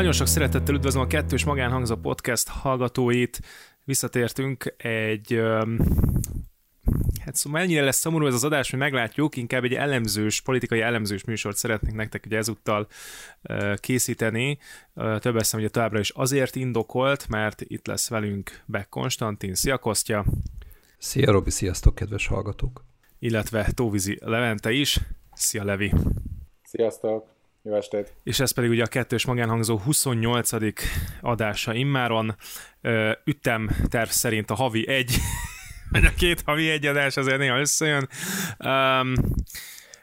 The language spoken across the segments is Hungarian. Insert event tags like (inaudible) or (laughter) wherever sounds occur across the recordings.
Nagyon sok szeretettel üdvözlöm a Kettős Magánhangzó Podcast hallgatóit. Visszatértünk egy Hát szóval mennyire lesz szomorú ez az adás, hogy meglátjuk, inkább egy elemzős, politikai elemzős műsort szeretnénk nektek ugye ezúttal készíteni. Több eszem, hogy továbbra is azért indokolt, mert itt lesz velünk Beck Konstantin. Szia Kostya! Szia Robi, sziasztok kedves hallgatók! Illetve Tóvizi Levente is. Szia Levi! Sziasztok! Jó estét! És ez pedig ugye a kettős magánhangzó 28. adása immáron. Ütem terv szerint a havi egy, (laughs) vagy a két havi egy adás azért néha összejön. Um,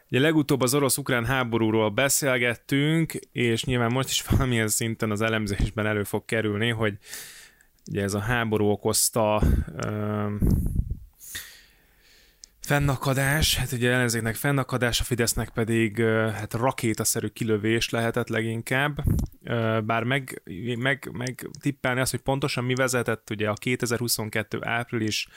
Ugye legutóbb az orosz-ukrán háborúról beszélgettünk, és nyilván most is (laughs) valamilyen szinten az elemzésben elő fog kerülni, hogy ugye ez a háború okozta um, Fennakadás, hát ugye ellenzéknek fennakadás, a Fidesznek pedig hát rakétaszerű kilövés lehetett leginkább, bár meg, meg, meg tippelni azt, hogy pontosan mi vezetett ugye a 2022 április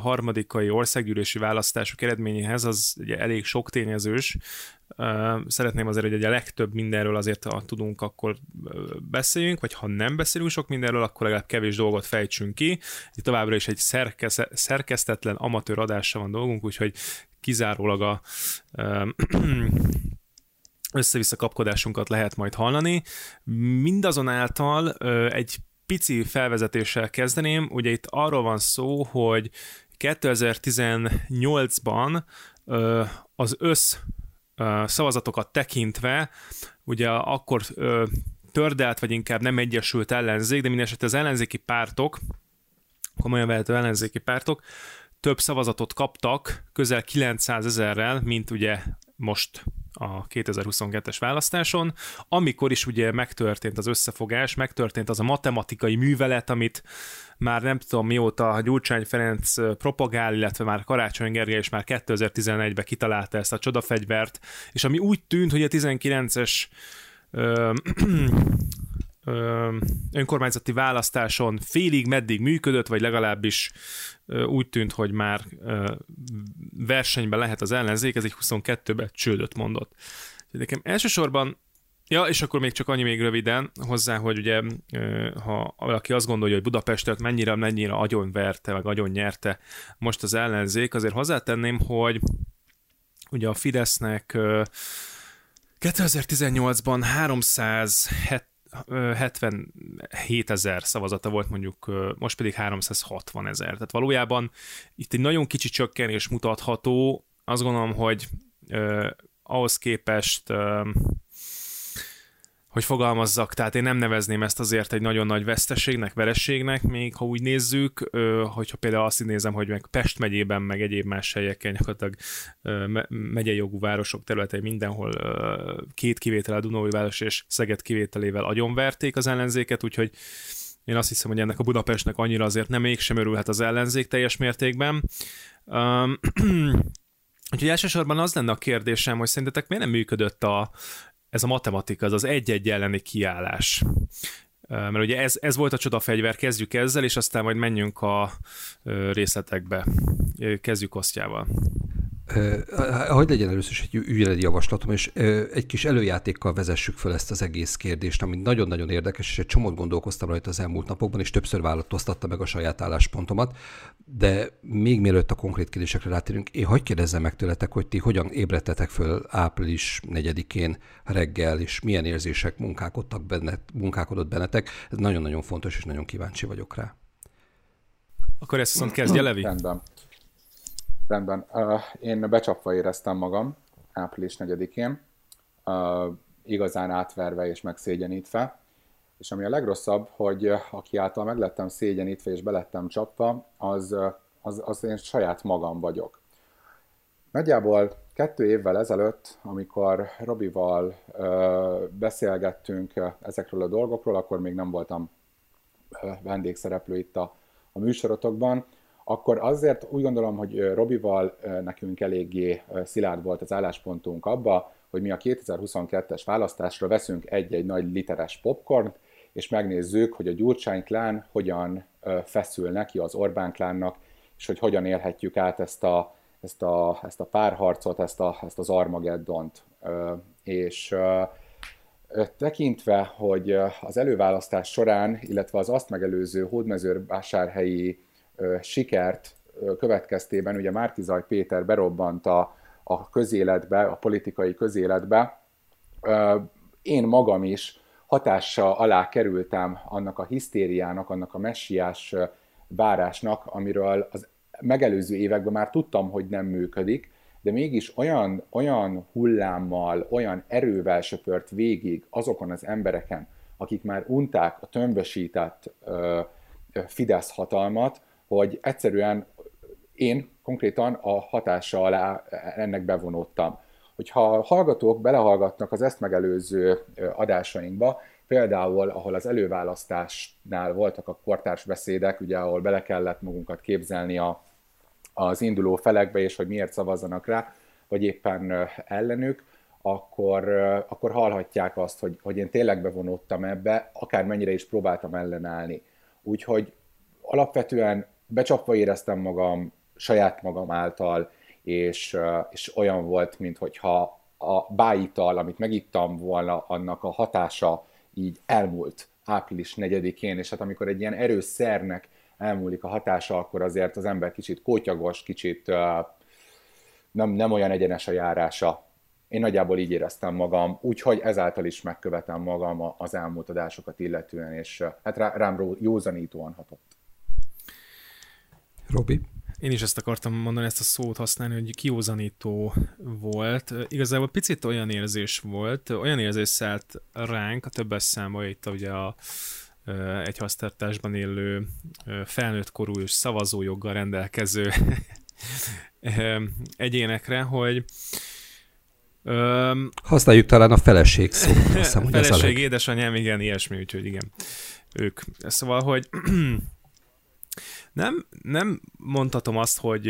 harmadikai országgyűlési választások eredményéhez, az ugye elég sok tényezős, szeretném azért, hogy a legtöbb mindenről azért, ha tudunk, akkor beszéljünk, vagy ha nem beszélünk sok mindenről, akkor legalább kevés dolgot fejtsünk ki. Itt továbbra is egy szerkez, szerkesztetlen amatőr adással van dolgunk, úgyhogy kizárólag a (clears throat) össze-vissza kapkodásunkat lehet majd hallani. Mindazonáltal egy pici felvezetéssel kezdeném. Ugye itt arról van szó, hogy 2018-ban az össz szavazatokat tekintve, ugye akkor tördelt, vagy inkább nem egyesült ellenzék, de minden az ellenzéki pártok, komolyan vehető ellenzéki pártok, több szavazatot kaptak, közel 900 ezerrel, mint ugye most a 2022-es választáson, amikor is ugye megtörtént az összefogás, megtörtént az a matematikai művelet, amit már nem tudom mióta Gyurcsány Ferenc propagál, illetve már Karácsony Gergely is már 2011-ben kitalálta ezt a csodafegyvert, és ami úgy tűnt, hogy a 19-es ö, ö, önkormányzati választáson félig meddig működött, vagy legalábbis úgy tűnt, hogy már versenyben lehet az ellenzék, ez egy 22-ben csődöt mondott. Nekem elsősorban Ja, és akkor még csak annyi még röviden hozzá, hogy ugye, ha valaki azt gondolja, hogy Budapestet mennyire, mennyire agyonverte, vagy agyon nyerte most az ellenzék, azért hozzátenném, hogy ugye a Fidesznek 2018-ban 377 ezer szavazata volt mondjuk, most pedig 360 ezer. Tehát valójában itt egy nagyon kicsi csökkenés mutatható. Azt gondolom, hogy ahhoz képest hogy fogalmazzak, tehát én nem nevezném ezt azért egy nagyon nagy veszteségnek, verességnek, még ha úgy nézzük, hogyha például azt nézem, hogy meg Pest megyében, meg egyéb más helyeken gyakorlatilag megyei jogú városok területei mindenhol két kivétel a Dunói város és Szeged kivételével agyonverték az ellenzéket, úgyhogy én azt hiszem, hogy ennek a Budapestnek annyira azért nem mégsem örülhet az ellenzék teljes mértékben. Um, (clears throat) Úgyhogy elsősorban az lenne a kérdésem, hogy szerintetek miért nem működött a, ez a matematika, ez az egy-egy elleni kiállás. Mert ugye ez, ez volt a csodafegyver, kezdjük ezzel, és aztán majd menjünk a részletekbe. Kezdjük osztjával. Hogy legyen először is egy ügyeleti javaslatom, és egy kis előjátékkal vezessük fel ezt az egész kérdést, ami nagyon-nagyon érdekes, és egy csomót gondolkoztam rajta az elmúlt napokban, és többször változtatta meg a saját álláspontomat, de még mielőtt a konkrét kérdésekre rátérünk, én hogy kérdezzem meg tőletek, hogy ti hogyan ébredtetek föl április 4-én reggel, és milyen érzések munkálkodtak bennet, munkálkodott bennetek. Ez nagyon-nagyon fontos, és nagyon kíváncsi vagyok rá. Akkor ezt viszont kezdje Levi. Rendben. Rendben. Uh, én becsapva éreztem magam április 4-én, uh, igazán átverve és megszégyenítve. És ami a legrosszabb, hogy aki által meglettem szégyenítve és belettem csapva, az, az, az én saját magam vagyok. Nagyjából kettő évvel ezelőtt, amikor Robival ö, beszélgettünk ezekről a dolgokról, akkor még nem voltam vendégszereplő itt a, a műsorotokban, akkor azért úgy gondolom, hogy Robival nekünk eléggé szilárd volt az álláspontunk abba, hogy mi a 2022-es választásra veszünk egy-egy nagy literes popcorn, és megnézzük, hogy a Gyurcsány klán hogyan feszül neki az Orbán klánnak, és hogy hogyan élhetjük át ezt a, ezt a, ezt a párharcot, ezt, a, ezt az Armageddont. És Tekintve, hogy az előválasztás során, illetve az azt megelőző hódmezővásárhelyi sikert következtében ugye Márkizaj Péter berobbant a, a közéletbe, a politikai közéletbe, én magam is hatása alá kerültem annak a hisztériának, annak a messiás várásnak, amiről az megelőző években már tudtam, hogy nem működik, de mégis olyan, olyan hullámmal, olyan erővel söpört végig azokon az embereken, akik már unták a tömbösített Fidesz hatalmat, hogy egyszerűen én konkrétan a hatása alá ennek bevonódtam. Hogyha a hallgatók belehallgatnak az ezt megelőző adásainkba, például, ahol az előválasztásnál voltak a kortárs beszédek, ugye, ahol bele kellett magunkat képzelni a, az induló felekbe, és hogy miért szavazzanak rá, vagy éppen ellenük, akkor, akkor hallhatják azt, hogy, hogy én tényleg bevonódtam ebbe, akármennyire is próbáltam ellenállni. Úgyhogy alapvetően becsapva éreztem magam saját magam által, és, és olyan volt, mintha a bájital, amit megittam volna, annak a hatása így elmúlt április 4-én, és hát amikor egy ilyen erős szernek elmúlik a hatása, akkor azért az ember kicsit kótyagos, kicsit nem, nem olyan egyenes a járása. Én nagyjából így éreztem magam, úgyhogy ezáltal is megkövetem magam az elmúlt adásokat illetően, és hát rá, rám józanítóan hatott. Robi? Én is ezt akartam mondani, ezt a szót használni, hogy kiózanító volt. Igazából picit olyan érzés volt, olyan érzés szállt ránk a többes számba itt ugye a egy hasztartásban élő felnőtt korú és szavazójoggal rendelkező (laughs) egyénekre, hogy Használjuk talán a feleség szót. Hiszem, (laughs) feleség, édesanyám, igen, ilyesmi, úgyhogy igen, ők. Szóval, hogy (clears throat) nem, nem mondhatom azt, hogy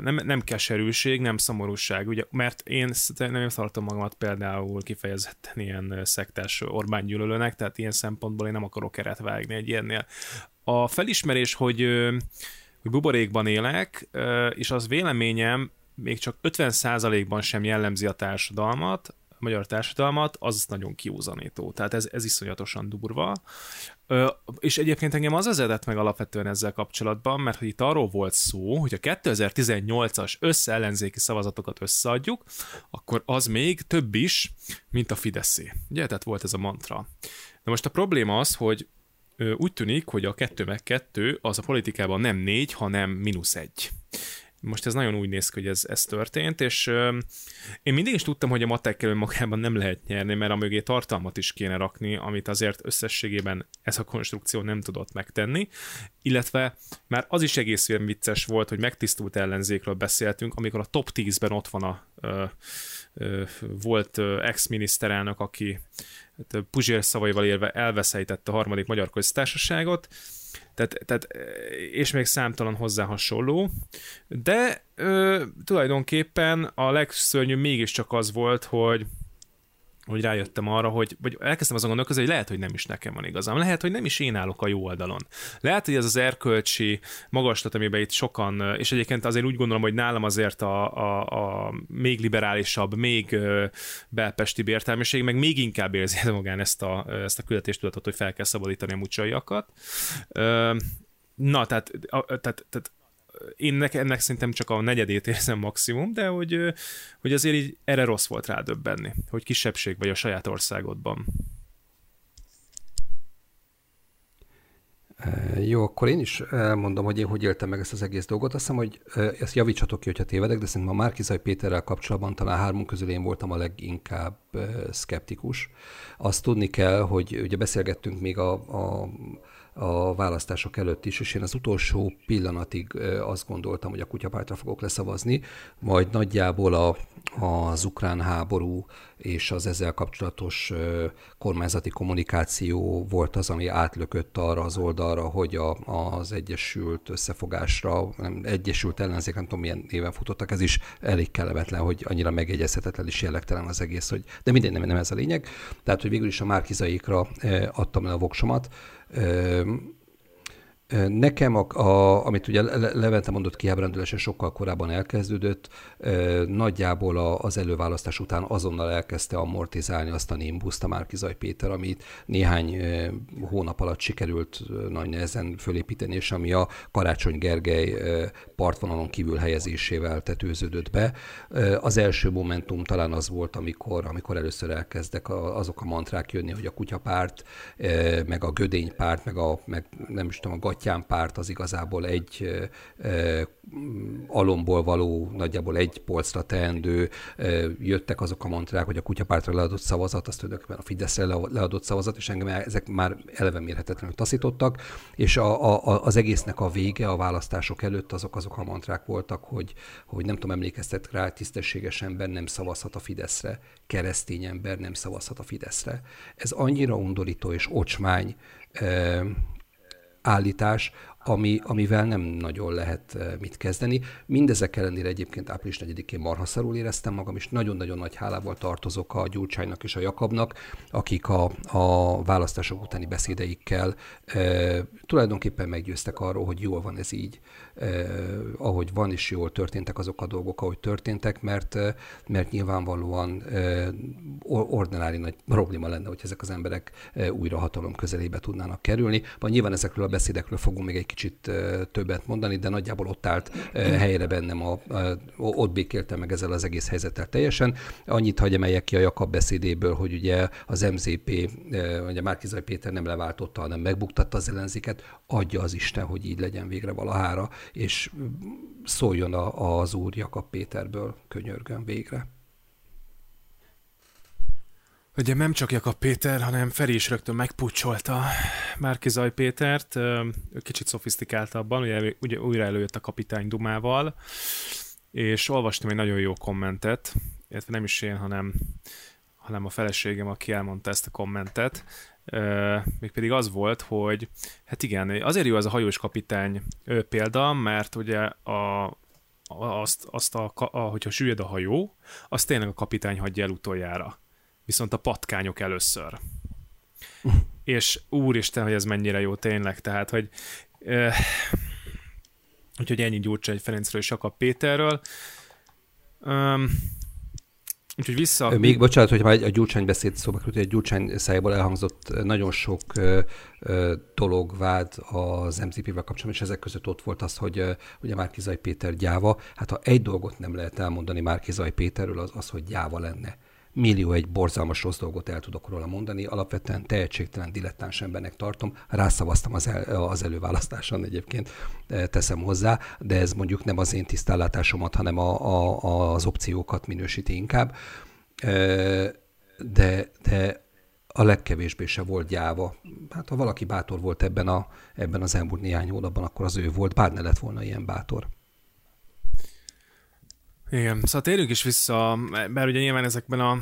nem, nem keserűség, nem szomorúság, ugye, mert én nem tartom magamat például kifejezetten ilyen szektás Orbán gyűlölőnek, tehát ilyen szempontból én nem akarok keret vágni egy ilyennél. A felismerés, hogy, hogy buborékban élek, és az véleményem még csak 50%-ban sem jellemzi a társadalmat, magyar társadalmat, az nagyon kiúzanító. Tehát ez, ez iszonyatosan durva. Ö, és egyébként engem az vezetett meg alapvetően ezzel kapcsolatban, mert hogy itt arról volt szó, hogy a 2018-as összeellenzéki szavazatokat összeadjuk, akkor az még több is, mint a Fideszé. Ugye, tehát volt ez a mantra. Na most a probléma az, hogy úgy tűnik, hogy a kettő meg kettő az a politikában nem négy, hanem mínusz egy. Most ez nagyon úgy néz ki, hogy ez, ez történt, és én mindig is tudtam, hogy a matekkel önmagában nem lehet nyerni, mert a mögé tartalmat is kéne rakni, amit azért összességében ez a konstrukció nem tudott megtenni, illetve már az is egész olyan vicces volt, hogy megtisztult ellenzékről beszéltünk, amikor a top 10-ben ott van a ö, ö, volt ex-miniszterelnök, aki hát, Puzsér szavaival élve elveszejtette a harmadik magyar köztársaságot, tehát, tehát, és még számtalan hozzá hasonló, de ö, tulajdonképpen a legszörnyűbb mégiscsak az volt, hogy hogy rájöttem arra, hogy vagy elkezdtem azon gondolkozni, hogy lehet, hogy nem is nekem van igazam. Lehet, hogy nem is én állok a jó oldalon. Lehet, hogy ez az erkölcsi magaslat, amiben itt sokan, és egyébként azért úgy gondolom, hogy nálam azért a, a, a még liberálisabb, még belpesti értelmiség, meg még inkább érzi (laughs) magán ezt a, ezt a küldetéstudatot, hogy fel kell szabadítani a mucsaiakat. Na, tehát, tehát, tehát én nek, ennek szerintem csak a negyedét érzem maximum, de hogy, hogy azért így erre rossz volt rádöbbenni, hogy kisebbség vagy a saját országodban. Jó, akkor én is elmondom, hogy én hogy éltem meg ezt az egész dolgot. Azt hiszem, hogy ezt javítsatok ki, hogyha tévedek, de szerintem a Márkizaj Péterrel kapcsolatban talán hármunk közül én voltam a leginkább szkeptikus. Azt tudni kell, hogy ugye beszélgettünk még a, a a választások előtt is, és én az utolsó pillanatig azt gondoltam, hogy a kutyapártra fogok leszavazni, majd nagyjából a, az ukrán háború és az ezzel kapcsolatos kormányzati kommunikáció volt az, ami átlökött arra az oldalra, hogy a, az Egyesült Összefogásra, nem, Egyesült Ellenzék, nem tudom milyen néven futottak, ez is elég kellemetlen, hogy annyira megegyezhetetlen és jellegtelen az egész, hogy, de minden nem, nem ez a lényeg. Tehát, hogy végül is a márkizaikra adtam le a voksomat, Um, Nekem, a, a, amit ugye Levente mondott kiábrándulása sokkal korábban elkezdődött, nagyjából a, az előválasztás után azonnal elkezdte amortizálni azt a nimbuszt a Márkizaj Péter, amit néhány hónap alatt sikerült nagy nehezen fölépíteni, és ami a Karácsony Gergely partvonalon kívül helyezésével tetőződött be. Az első momentum talán az volt, amikor, amikor először elkezdek azok a mantrák jönni, hogy a kutyapárt, meg a gödénypárt, meg, a, meg nem is tudom, a Batyán párt az igazából egy e, alomból való, nagyjából egy polcra teendő, e, jöttek azok a mantrák, hogy a kutyapártra leadott szavazat, azt tulajdonképpen a Fideszre leadott szavazat, és engem ezek már eleve mérhetetlenül taszítottak, és a, a, az egésznek a vége a választások előtt azok azok a mantrák voltak, hogy, hogy nem tudom, emlékeztet rá, tisztességes ember nem szavazhat a Fideszre, keresztény ember nem szavazhat a Fideszre. Ez annyira undorító és ocsmány állítás, ami, amivel nem nagyon lehet eh, mit kezdeni. Mindezek ellenére egyébként április 4-én marhaszarul éreztem magam, és nagyon-nagyon nagy hálával tartozok a Gyurcsánynak és a Jakabnak, akik a, a választások utáni beszédeikkel e, tulajdonképpen meggyőztek arról, hogy jól van ez így, e, ahogy van, és jól történtek azok a dolgok, ahogy történtek, mert, mert nyilvánvalóan e, ordinári nagy probléma lenne, hogy ezek az emberek újra hatalom közelébe tudnának kerülni. Vagy nyilván ezekről a beszédekről fogunk még egy kicsit többet mondani, de nagyjából ott állt helyre bennem, a, a, ott békéltem meg ezzel az egész helyzettel teljesen. Annyit hagy emeljek ki a Jakab beszédéből, hogy ugye az MZP, ugye Márkizaj Péter nem leváltotta, hanem megbuktatta az ellenzéket, adja az Isten, hogy így legyen végre valahára, és szóljon a, az úr Jakab Péterből, könyörgön végre. Ugye nem csak Jakab Péter, hanem Feri is rögtön megpucsolta Márkizaj Pétert, kicsit szofisztikáltabban, ugye, ugye újra előjött a kapitány Dumával, és olvastam egy nagyon jó kommentet, illetve nem is én, hanem, hanem a feleségem, aki elmondta ezt a kommentet, mégpedig az volt, hogy hát igen, azért jó ez a hajós kapitány példa, mert ugye a, azt, azt a, a, hogyha süllyed a hajó, azt tényleg a kapitány hagyja el utoljára viszont a patkányok először. (laughs) és úristen, hogy ez mennyire jó tényleg, tehát, hogy uh, úgyhogy ennyi Gyurcsány Ferencről és Jakab Péterről. Um, úgyhogy vissza... Még bocsánat, hogy már a Gyurcsány beszéd szóba került, a Gyurcsány szájából elhangzott nagyon sok uh, dolog, vád az MZP-vel kapcsolatban, és ezek között ott volt az, hogy uh, ugye Márkizaj Péter gyáva. Hát ha egy dolgot nem lehet elmondani Márkizaj Péterről, az az, hogy gyáva lenne millió egy borzalmas rossz dolgot el tudok róla mondani. Alapvetően tehetségtelen, dilettáns embernek tartom. Rászavaztam az, el, az előválasztáson egyébként, e, teszem hozzá, de ez mondjuk nem az én tisztállátásomat, hanem a, a, az opciókat minősíti inkább. E, de, de a legkevésbé se volt gyáva. Hát ha valaki bátor volt ebben, a, ebben az elmúlt néhány hónapban, akkor az ő volt, bár ne lett volna ilyen bátor. Igen, szóval térjünk is vissza, mert ugye nyilván ezekben a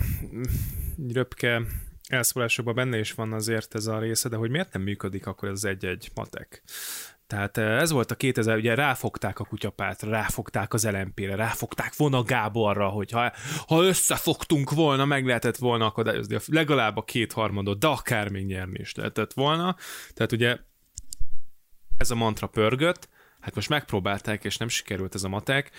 röpke elszólásokban benne is van azért ez a része, de hogy miért nem működik akkor ez egy-egy matek? Tehát eh, ez volt a 2000, ugye ráfogták a kutyapátra, ráfogták az LMP-re, ráfogták volna Gáborra, hogy ha, ha összefogtunk volna, meg lehetett volna akadályozni legalább a kétharmadot, de akár még nyerni is lehetett volna. Tehát ugye ez a mantra pörgött, hát most megpróbálták, és nem sikerült ez a matek,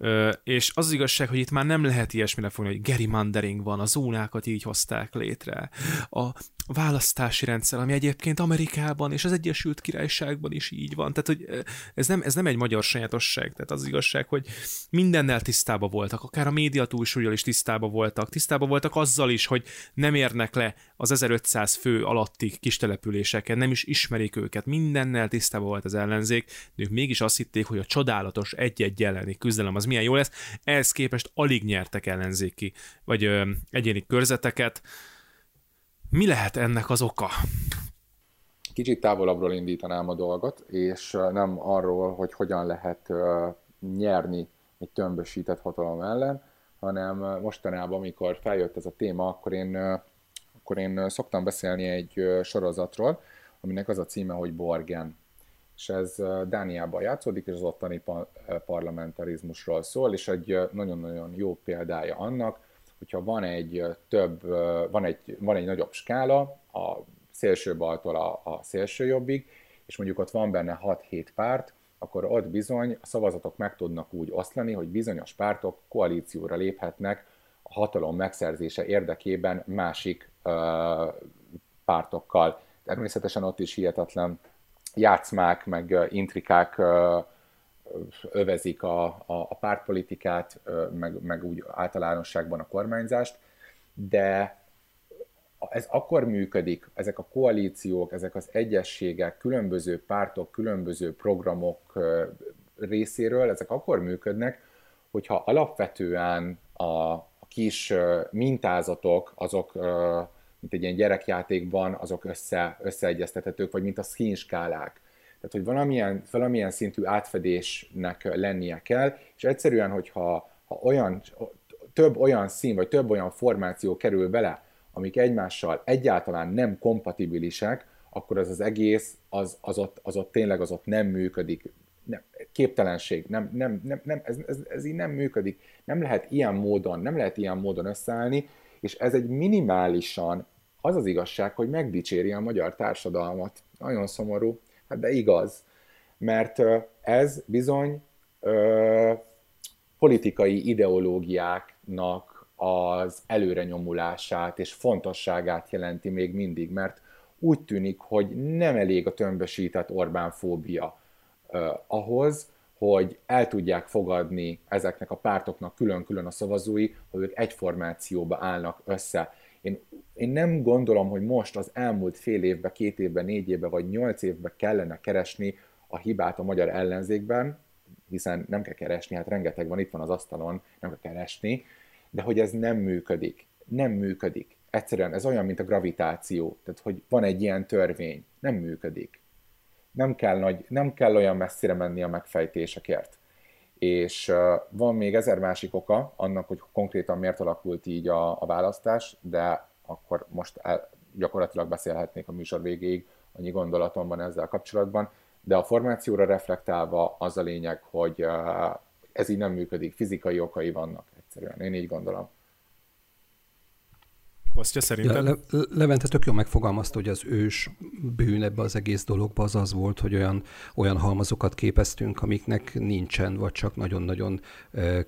Ö, és az, az igazság, hogy itt már nem lehet ilyesmire fogni, hogy gerrymandering van, a zónákat így hozták létre. A választási rendszer, ami egyébként Amerikában és az Egyesült Királyságban is így van. Tehát, hogy ez nem, ez nem egy magyar sajátosság. Tehát az igazság, hogy mindennel tisztába voltak, akár a média túlsúlyjal is tisztába voltak. Tisztába voltak azzal is, hogy nem érnek le az 1500 fő alatti kis településeken, nem is ismerik őket. Mindennel tisztába volt az ellenzék, de ők mégis azt hitték, hogy a csodálatos egy-egy elleni küzdelem az milyen jó lesz. Ehhez képest alig nyertek ellenzéki, vagy ö, egyéni körzeteket. Mi lehet ennek az oka? Kicsit távolabbról indítanám a dolgot, és nem arról, hogy hogyan lehet nyerni egy tömbösített hatalom ellen, hanem mostanában, amikor feljött ez a téma, akkor én, akkor én szoktam beszélni egy sorozatról, aminek az a címe, hogy Borgen. És ez Dániában játszódik, és az ottani parlamentarizmusról szól, és egy nagyon-nagyon jó példája annak, hogyha van egy több, van egy, van egy nagyobb skála, a szélső baltól a, a szélső jobbig, és mondjuk ott van benne 6-7 párt, akkor ott bizony a szavazatok meg tudnak úgy oszlani, hogy bizonyos pártok koalícióra léphetnek a hatalom megszerzése érdekében másik uh, pártokkal. Természetesen ott is hihetetlen játszmák, meg intrikák uh, övezik a, a, a pártpolitikát, meg, meg úgy általánosságban a kormányzást, de ez akkor működik, ezek a koalíciók, ezek az egyességek, különböző pártok, különböző programok részéről, ezek akkor működnek, hogyha alapvetően a kis mintázatok, azok, mint egy ilyen gyerekjátékban, azok össze, összeegyeztethetők, vagy mint a színskálák. Tehát, hogy valamilyen, valamilyen szintű átfedésnek lennie kell, és egyszerűen, hogyha ha olyan, több olyan szín, vagy több olyan formáció kerül bele, amik egymással egyáltalán nem kompatibilisek, akkor az az egész, az, az, ott, az ott tényleg az ott nem működik. Nem, képtelenség, nem, nem, nem, nem, ez, ez, ez így nem működik. Nem lehet ilyen módon, nem lehet ilyen módon összeállni, és ez egy minimálisan az az igazság, hogy megdicséri a magyar társadalmat. Nagyon szomorú, hát de igaz. Mert ez bizony ö, politikai ideológiáknak az előrenyomulását és fontosságát jelenti még mindig, mert úgy tűnik, hogy nem elég a tömbösített Orbán fóbia uh, ahhoz, hogy el tudják fogadni ezeknek a pártoknak külön-külön a szavazói, hogy ők egy formációba állnak össze. Én, én nem gondolom, hogy most az elmúlt fél évben, két évben, négy évben vagy nyolc évben kellene keresni a hibát a magyar ellenzékben, hiszen nem kell keresni, hát rengeteg van, itt van az asztalon, nem kell keresni, de hogy ez nem működik. Nem működik. Egyszerűen ez olyan, mint a gravitáció. Tehát, hogy van egy ilyen törvény. Nem működik. Nem kell, nagy, nem kell olyan messzire menni a megfejtésekért. És van még ezer másik oka annak, hogy konkrétan miért alakult így a, a választás, de akkor most el, gyakorlatilag beszélhetnék a műsor végéig, annyi gondolatom van ezzel kapcsolatban, de a formációra reflektálva az a lényeg, hogy ez így nem működik, fizikai okai vannak egyszerűen. Én így gondolom. Kostya, szerinted? Ja, Le- Levente tök jól megfogalmazta, hogy az ős bűn ebbe az egész dologba az az volt, hogy olyan, olyan halmazokat képeztünk, amiknek nincsen, vagy csak nagyon-nagyon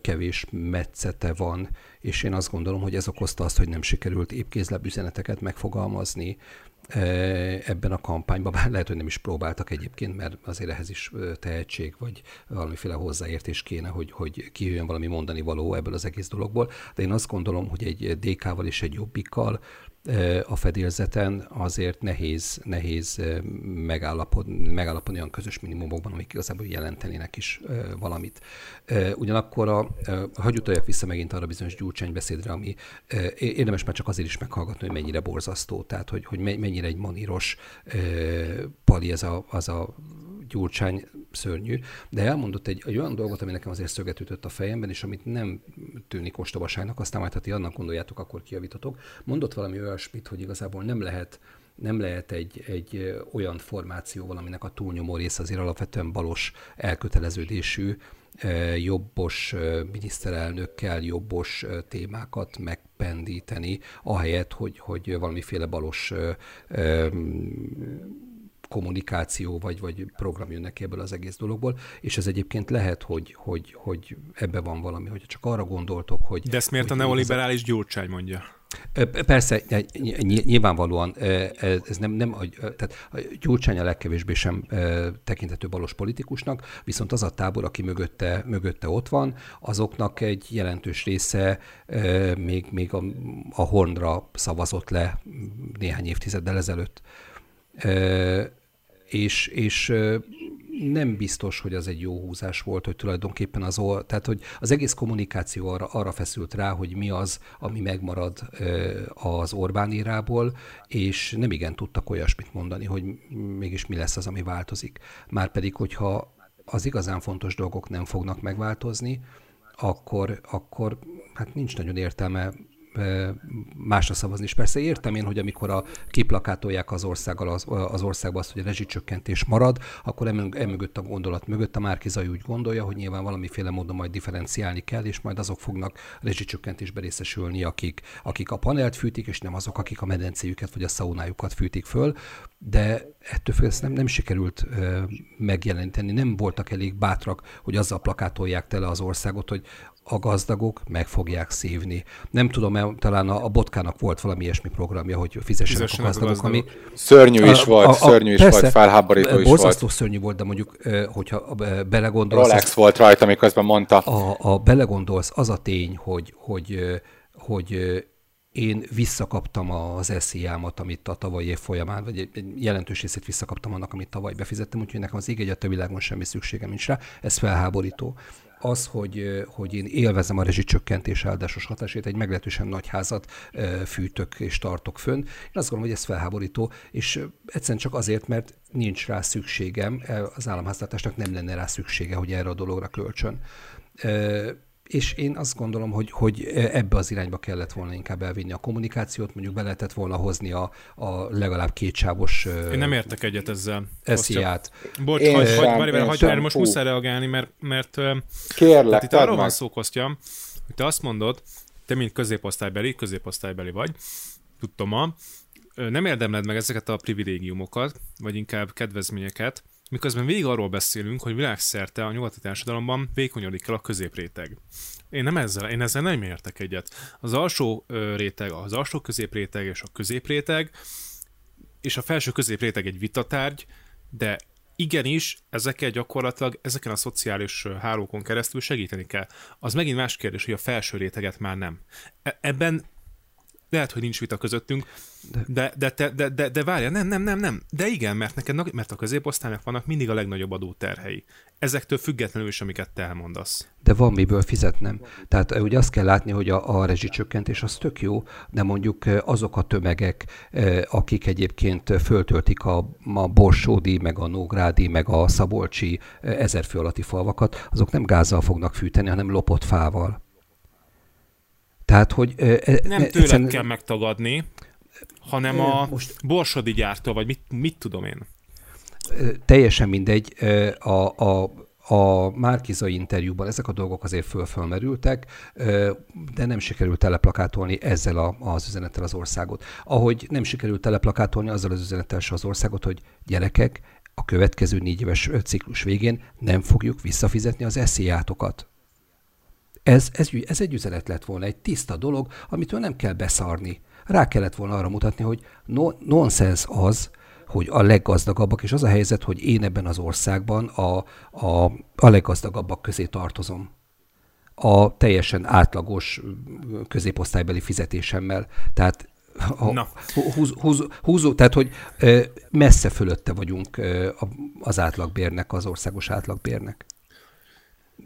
kevés metszete van, és én azt gondolom, hogy ez okozta azt, hogy nem sikerült épkézlebb üzeneteket megfogalmazni, ebben a kampányban, bár lehet, hogy nem is próbáltak egyébként, mert azért ehhez is tehetség, vagy valamiféle hozzáértés kéne, hogy, hogy kijöjjön valami mondani való ebből az egész dologból. De én azt gondolom, hogy egy DK-val és egy jobbikkal a fedélzeten azért nehéz, nehéz megállapodni, megállapodni olyan közös minimumokban, amik igazából jelentenének is valamit. Ugyanakkor a, hagyj utaljak vissza megint arra bizonyos Gyurcsány beszédre, ami érdemes már csak azért is meghallgatni, hogy mennyire borzasztó, tehát hogy, hogy mennyire egy maníros pali ez a, az a Gyurcsány szörnyű, de elmondott egy, egy olyan dolgot, ami nekem azért szöget ütött a fejemben, és amit nem tűnik ostobaságnak, aztán majd, ha ti annak gondoljátok, akkor kiavítotok. Mondott valami olyasmit, hogy igazából nem lehet nem lehet egy, egy olyan formációval, aminek a túlnyomó része azért alapvetően balos elköteleződésű, jobbos miniszterelnökkel jobbos témákat megpendíteni, ahelyett, hogy, hogy valamiféle balos kommunikáció vagy, vagy program jönnek ki ebből az egész dologból, és ez egyébként lehet, hogy, hogy, hogy ebbe van valami, hogy csak arra gondoltok, hogy... De ezt miért hogy a neoliberális Gyurcsány mondja? Persze, nyilvánvalóan ez nem, nem tehát a Gyurcsány a legkevésbé sem tekintető balos politikusnak, viszont az a tábor, aki mögötte, mögötte ott van, azoknak egy jelentős része még, még a, a Hornra szavazott le néhány évtizeddel ezelőtt és, és nem biztos, hogy az egy jó húzás volt, hogy tulajdonképpen az, tehát hogy az egész kommunikáció arra, arra feszült rá, hogy mi az, ami megmarad az Orbán írából, és nem igen tudtak olyasmit mondani, hogy mégis mi lesz az, ami változik. Márpedig, hogyha az igazán fontos dolgok nem fognak megváltozni, akkor, akkor hát nincs nagyon értelme másra szavazni. És persze értem én, hogy amikor a kiplakátolják az országgal az, az országba azt, hogy a rezsicsökkentés marad, akkor emögött a gondolat mögött a Márkizai úgy gondolja, hogy nyilván valamiféle módon majd differenciálni kell, és majd azok fognak rezsicsökkentésbe részesülni, akik, akik a panelt fűtik, és nem azok, akik a medencéjüket vagy a szaunájukat fűtik föl. de ettől függ, ezt nem, nem sikerült megjeleníteni, nem voltak elég bátrak, hogy azzal plakátolják tele az országot, hogy a gazdagok meg fogják szívni. Nem tudom, talán a, a Botkának volt valami ilyesmi programja, hogy fizessenek, fizessenek a gazdagok, a gazdagok. ami... Szörnyű is a, volt, a, a, szörnyű is persze, volt, felháborító is borzasztó volt. szörnyű volt, de mondjuk, hogyha belegondolsz... Rolex az, volt rajta, miközben mondta. A, a belegondolsz, az a tény, hogy, hogy, hogy én visszakaptam az esziámat, amit a tavalyi év folyamán, vagy egy jelentős részét visszakaptam annak, amit tavaly befizettem, úgyhogy nekem az ég egy a világon semmi szükségem nincs rá. Ez felháborító. Az, hogy, hogy én élvezem a rezsicsökkentés áldásos hatását, egy meglehetősen nagy házat fűtök és tartok fönn. Én azt gondolom, hogy ez felháborító, és egyszerűen csak azért, mert nincs rá szükségem, az államháztartásnak nem lenne rá szüksége, hogy erre a dologra kölcsön és én azt gondolom, hogy, hogy ebbe az irányba kellett volna inkább elvinni a kommunikációt, mondjuk be lehetett volna hozni a, a legalább kétsávos Én nem értek egyet ezzel. Esziát. Bocs, én hagy, sem, hagy, hagy, hagy, mert most muszáj reagálni, mert, mert Kérlek, itt arról van szó, Kostya, hogy te azt mondod, te mint középosztálybeli, középosztálybeli vagy, tudtom, nem érdemled meg ezeket a privilégiumokat, vagy inkább kedvezményeket, miközben végig arról beszélünk, hogy világszerte a nyugati társadalomban vékonyodik el a középréteg. Én nem ezzel, én ezzel nem értek egyet. Az alsó réteg, az alsó középréteg és a középréteg, és a felső középréteg egy vitatárgy, de igenis, ezeket gyakorlatilag ezeken a szociális hálókon keresztül segíteni kell. Az megint más kérdés, hogy a felső réteget már nem. E- ebben lehet, hogy nincs vita közöttünk, de, de, de, de, de, de várja, nem, nem, nem, nem. De igen, mert neked, mert a középosztálynak vannak mindig a legnagyobb adóterhei. Ezektől függetlenül is, amiket te elmondasz. De van miből fizetnem. Tehát ugye azt kell látni, hogy a, a rezsicsökkentés az tök jó, de mondjuk azok a tömegek, akik egyébként föltöltik a, a Borsódi, meg a Nógrádi, meg a Szabolcsi ezerfő alatti falvakat, azok nem gázzal fognak fűteni, hanem lopott fával. Tehát, hogy... E, nem tőled egyszerűen... kell megtagadni, hanem a most... borsodi gyártó, vagy mit, mit tudom én. Teljesen mindegy. A, a, a Márkiza interjúban ezek a dolgok azért fölfölmerültek, de nem sikerült teleplakátolni ezzel a, az üzenettel az országot. Ahogy nem sikerült teleplakátolni azzal az üzenettel se az országot, hogy gyerekek, a következő négy éves ciklus végén nem fogjuk visszafizetni az esziátokat. Ez, ez, ez egy üzenet lett volna, egy tiszta dolog, amitől nem kell beszarni. Rá kellett volna arra mutatni, hogy no, nonsens az, hogy a leggazdagabbak, és az a helyzet, hogy én ebben az országban a, a, a leggazdagabbak közé tartozom. A teljesen átlagos középosztálybeli fizetésemmel. Tehát a, Na. Húz, húz, húzó, tehát hogy messze fölötte vagyunk az átlagbérnek, az országos átlagbérnek.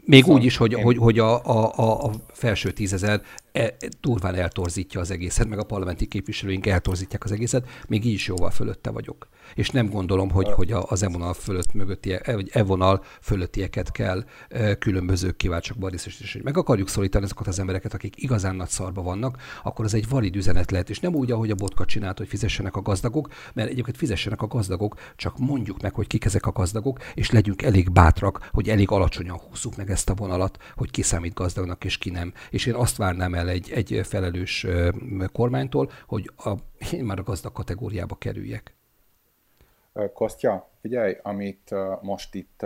Még szóval úgy is, hogy, én... hogy, hogy a, a, a felső tízezer e, durván eltorzítja az egészet, meg a parlamenti képviselőink eltorzítják az egészet, még így is jóval fölötte vagyok és nem gondolom, hogy, hogy az e-vonal fölött mögötti, vagy e-vonal fölöttieket kell különböző kiváltságban részesíteni. Hogy meg akarjuk szólítani azokat az embereket, akik igazán nagy szarba vannak, akkor az egy valid üzenet lehet, és nem úgy, ahogy a botka csinált, hogy fizessenek a gazdagok, mert egyébként fizessenek a gazdagok, csak mondjuk meg, hogy kik ezek a gazdagok, és legyünk elég bátrak, hogy elég alacsonyan húzzuk meg ezt a vonalat, hogy ki számít gazdagnak és ki nem. És én azt várnám el egy, egy felelős kormánytól, hogy a, én már a gazdag kategóriába kerüljek. Kostya, figyelj, amit most itt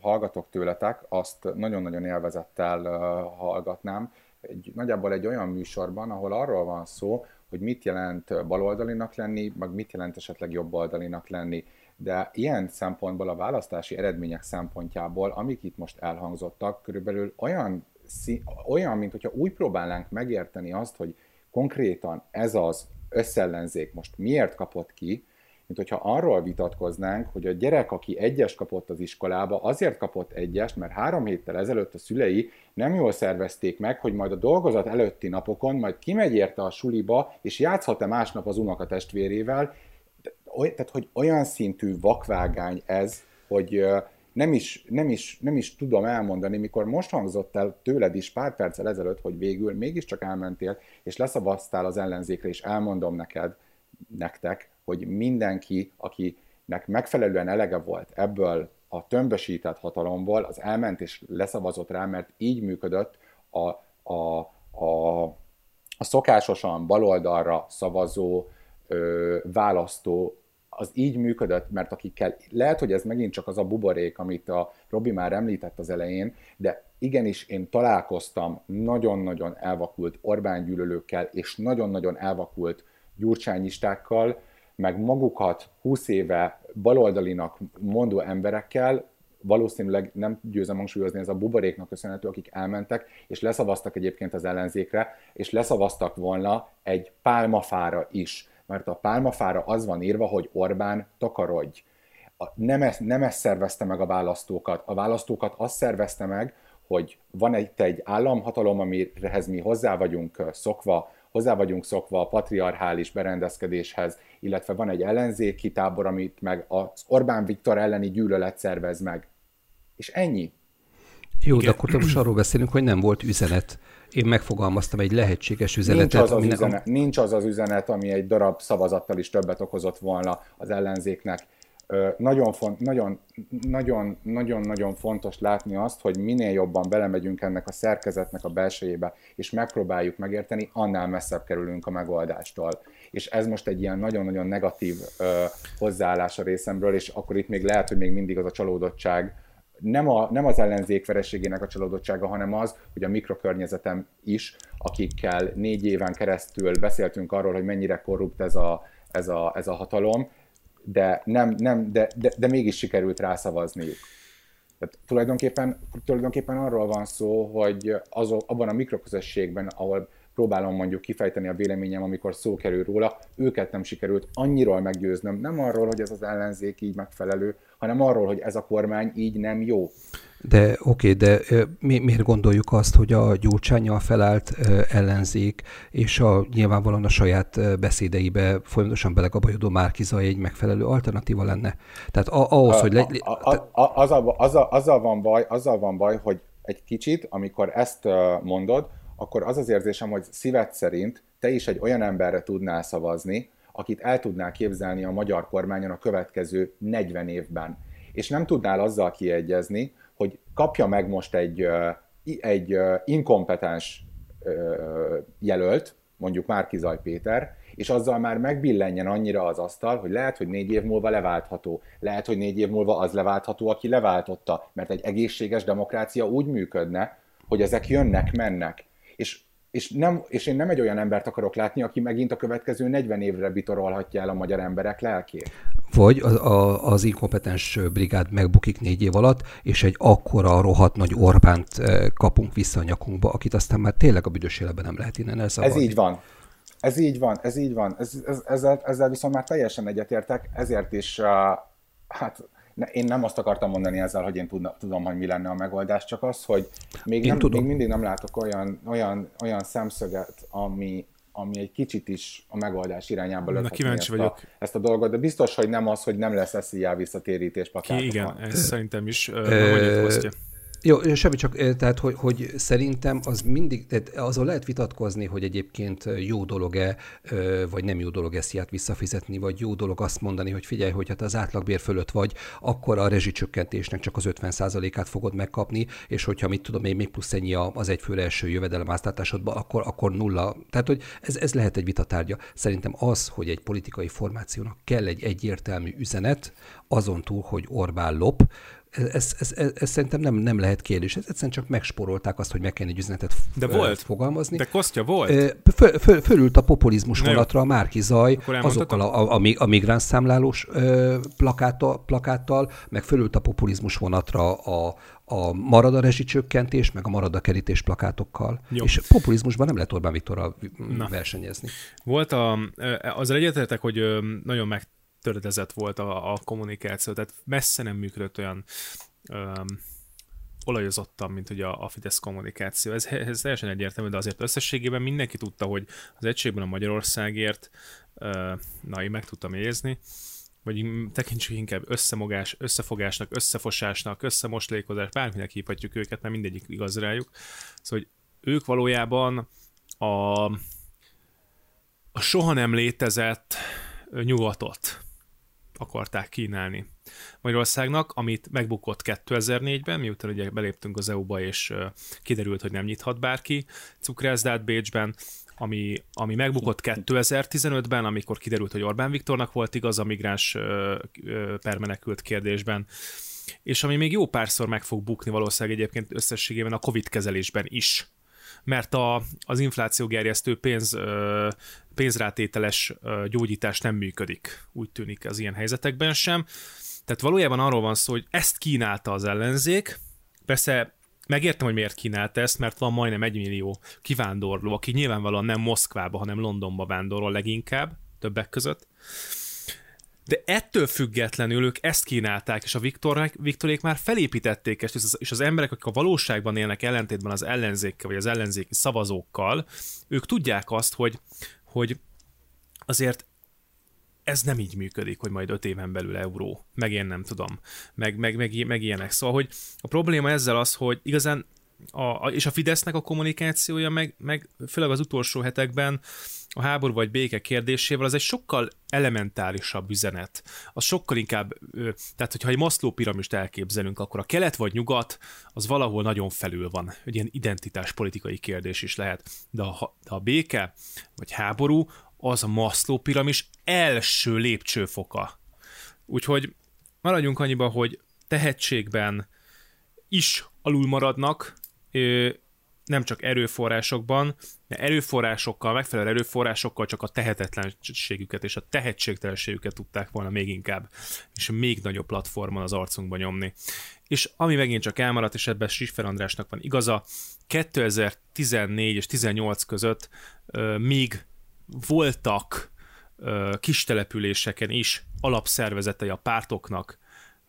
hallgatok tőletek, azt nagyon-nagyon élvezettel hallgatnám. Egy, nagyjából egy olyan műsorban, ahol arról van szó, hogy mit jelent baloldalinak lenni, meg mit jelent esetleg jobboldalinak lenni. De ilyen szempontból, a választási eredmények szempontjából, amik itt most elhangzottak, körülbelül olyan, olyan mint hogyha úgy próbálnánk megérteni azt, hogy konkrétan ez az összellenzék most miért kapott ki, mint hogyha arról vitatkoznánk, hogy a gyerek, aki egyes kapott az iskolába, azért kapott egyest, mert három héttel ezelőtt a szülei nem jól szervezték meg, hogy majd a dolgozat előtti napokon majd kimegy érte a suliba, és játszhat-e másnap az unoka testvérével. Tehát, hogy olyan szintű vakvágány ez, hogy nem is, nem, is, nem is tudom elmondani, mikor most hangzott el tőled is pár perccel ezelőtt, hogy végül mégiscsak elmentél, és leszavaztál az ellenzékre, és elmondom neked, nektek, hogy mindenki, akinek megfelelően elege volt ebből a tömbösített hatalomból, az elment és leszavazott rá, mert így működött a, a, a, a szokásosan baloldalra szavazó ö, választó. Az így működött, mert akikkel, lehet, hogy ez megint csak az a buborék, amit a Robi már említett az elején, de igenis én találkoztam nagyon-nagyon elvakult Orbán gyűlölőkkel, és nagyon-nagyon elvakult gyurcsányistákkal, meg magukat 20 éve baloldalinak mondó emberekkel, valószínűleg nem győzem hangsúlyozni, ez a buboréknak köszönhető, akik elmentek, és leszavaztak egyébként az ellenzékre, és leszavaztak volna egy pálmafára is, mert a pálmafára az van írva, hogy Orbán takarodj. Nem, ezt, nem ezt szervezte meg a választókat. A választókat azt szervezte meg, hogy van egy, egy államhatalom, amihez mi hozzá vagyunk szokva, hozzá vagyunk szokva a patriarchális berendezkedéshez, illetve van egy ellenzéki tábor, amit meg az Orbán Viktor elleni gyűlölet szervez meg. És ennyi. Jó, Igen. de akkor most arról beszélünk, hogy nem volt üzenet. Én megfogalmaztam egy lehetséges üzenetet. Nincs az az, üzenet, nincs az az üzenet, ami egy darab szavazattal is többet okozott volna az ellenzéknek nagyon, font, nagyon, nagyon, nagyon, nagyon fontos látni azt, hogy minél jobban belemegyünk ennek a szerkezetnek a belsejébe, és megpróbáljuk megérteni, annál messzebb kerülünk a megoldástól. És ez most egy ilyen nagyon-nagyon negatív ö, hozzáállás a részemről, és akkor itt még lehet, hogy még mindig az a csalódottság, nem, a, nem az ellenzék vereségének a csalódottsága, hanem az, hogy a mikrokörnyezetem is, akikkel négy éven keresztül beszéltünk arról, hogy mennyire korrupt ez a, ez a, ez a hatalom, de, nem, nem, de, de, de mégis sikerült rászavazniuk. Tehát tulajdonképpen, tulajdonképpen arról van szó, hogy az, abban a mikroközösségben, ahol próbálom mondjuk kifejteni a véleményem, amikor szó kerül róla, őket nem sikerült annyiról meggyőznöm, nem arról, hogy ez az ellenzék így megfelelő, hanem arról, hogy ez a kormány így nem jó. De oké, okay, de mi, miért gondoljuk azt, hogy a gyurcsányjal felállt ellenzék és a nyilvánvalóan a saját beszédeibe folyamatosan belegabajodó Márkizai egy megfelelő alternatíva lenne? Tehát ahhoz, a, hogy... Le, a, a, a, azzal, azzal, azzal, van baj, azzal van baj, hogy egy kicsit, amikor ezt mondod, akkor az az érzésem, hogy szíved szerint te is egy olyan emberre tudnál szavazni, akit el tudnál képzelni a magyar kormányon a következő 40 évben. És nem tudnál azzal kiegyezni, hogy kapja meg most egy, egy inkompetens jelölt, mondjuk Márkizaj Péter, és azzal már megbillenjen annyira az asztal, hogy lehet, hogy négy év múlva leváltható. Lehet, hogy négy év múlva az leváltható, aki leváltotta, mert egy egészséges demokrácia úgy működne, hogy ezek jönnek, mennek. És és, nem, és én nem egy olyan embert akarok látni, aki megint a következő 40 évre bitorolhatja el a magyar emberek lelkét. Vagy az, a, az inkompetens brigád megbukik négy év alatt, és egy akkora rohadt nagy Orbánt eh, kapunk vissza a nyakunkba, akit aztán már tényleg a büdös életben nem lehet innen elszabadni. Ez így van. Ez így van, ez így van. Ez, ez, ezzel, ezzel viszont már teljesen egyetértek, ezért is uh, hát ne, én nem azt akartam mondani ezzel, hogy én tudna, tudom, hogy mi lenne a megoldás, csak az, hogy még, nem, még mindig nem látok olyan, olyan, olyan szemszöget, ami, ami egy kicsit is a megoldás irányába lökhetné ezt, vagyok. A, ezt a dolgot, de biztos, hogy nem az, hogy nem lesz SZIA visszatérítés plakátokon. Igen, ez szerintem is uh, jó, semmi csak, tehát, hogy, hogy szerintem az mindig, tehát azon lehet vitatkozni, hogy egyébként jó dolog-e, vagy nem jó dolog esziát visszafizetni, vagy jó dolog azt mondani, hogy figyelj, hogy hát az átlagbér fölött vagy, akkor a rezsicsökkentésnek csak az 50%-át fogod megkapni, és hogyha mit tudom én, még plusz ennyi az egyfőre első jövedelem áztatásodban, akkor, akkor nulla. Tehát, hogy ez, ez lehet egy vitatárgya. Szerintem az, hogy egy politikai formációnak kell egy egyértelmű üzenet, azon túl, hogy Orbán lop, ez, ez, ez, ez szerintem nem, nem lehet kérdés. Ez egyszerűen csak megsporolták azt, hogy meg kell egy üzenetet de volt. fogalmazni. De Kostya volt. Föl, föl, fölült a populizmus Na vonatra a Márki Zaj, azokkal a, a, a migráns számlálós plakáttal, plakáttal, meg fölült a populizmus vonatra a, a marad a rezsicsökkentés, meg a marad a kerítés plakátokkal. Jó. És populizmusban nem lehet Orbán Viktorral Na. versenyezni. Volt a, azzal egyetértek, hogy nagyon meg töredezett volt a, a kommunikáció, tehát messze nem működött olyan öm, olajozottan, mint ugye a, a Fidesz kommunikáció. Ez, ez teljesen egyértelmű, de azért összességében mindenki tudta, hogy az egységben a Magyarországért, ö, na, én meg tudtam érzni, vagy tekintsük inkább összemogás, összefogásnak, összefosásnak, összemoslékozás, bárminek hívhatjuk őket, mert mindegyik igaz rájuk. Szóval, hogy ők valójában a, a soha nem létezett nyugatot akarták kínálni Magyarországnak, amit megbukott 2004-ben, miután ugye beléptünk az EU-ba, és kiderült, hogy nem nyithat bárki cukrászdát Bécsben, ami, ami megbukott 2015-ben, amikor kiderült, hogy Orbán Viktornak volt igaz a migráns permenekült kérdésben, és ami még jó párszor meg fog bukni valószínűleg egyébként összességében a Covid kezelésben is mert a, az inflációgerjesztő pénz, pénzrátételes gyógyítás nem működik, úgy tűnik az ilyen helyzetekben sem. Tehát valójában arról van szó, hogy ezt kínálta az ellenzék, persze megértem, hogy miért kínálta ezt, mert van majdnem egy millió kivándorló, aki nyilvánvalóan nem Moszkvába, hanem Londonba vándorol leginkább, többek között. De ettől függetlenül ők ezt kínálták, és a Viktorek, Viktorék már felépítették ezt, és az, és az emberek, akik a valóságban élnek ellentétben az ellenzékkel, vagy az ellenzéki szavazókkal, ők tudják azt, hogy, hogy azért ez nem így működik, hogy majd öt éven belül euró, meg én nem tudom, meg, meg, meg, meg ilyenek. Szóval, hogy a probléma ezzel az, hogy igazán a, és a Fidesznek a kommunikációja, meg, meg főleg az utolsó hetekben a háború vagy béke kérdésével, az egy sokkal elementárisabb üzenet. Az sokkal inkább, tehát hogyha egy Maszló piramist elképzelünk, akkor a kelet vagy nyugat, az valahol nagyon felül van. Egy ilyen identitáspolitikai kérdés is lehet. De a, de a béke vagy háború, az a Maszló piramis első lépcsőfoka. Úgyhogy maradjunk annyiba, hogy tehetségben is alul maradnak, nem csak erőforrásokban, de erőforrásokkal, megfelelő erőforrásokkal csak a tehetetlenségüket és a tehetségtelenségüket tudták volna még inkább, és még nagyobb platformon az arcunkba nyomni. És ami megint csak elmaradt, és ebben Siffer Andrásnak van igaza, 2014 és 18 között euh, még voltak euh, kis településeken is alapszervezetei a pártoknak,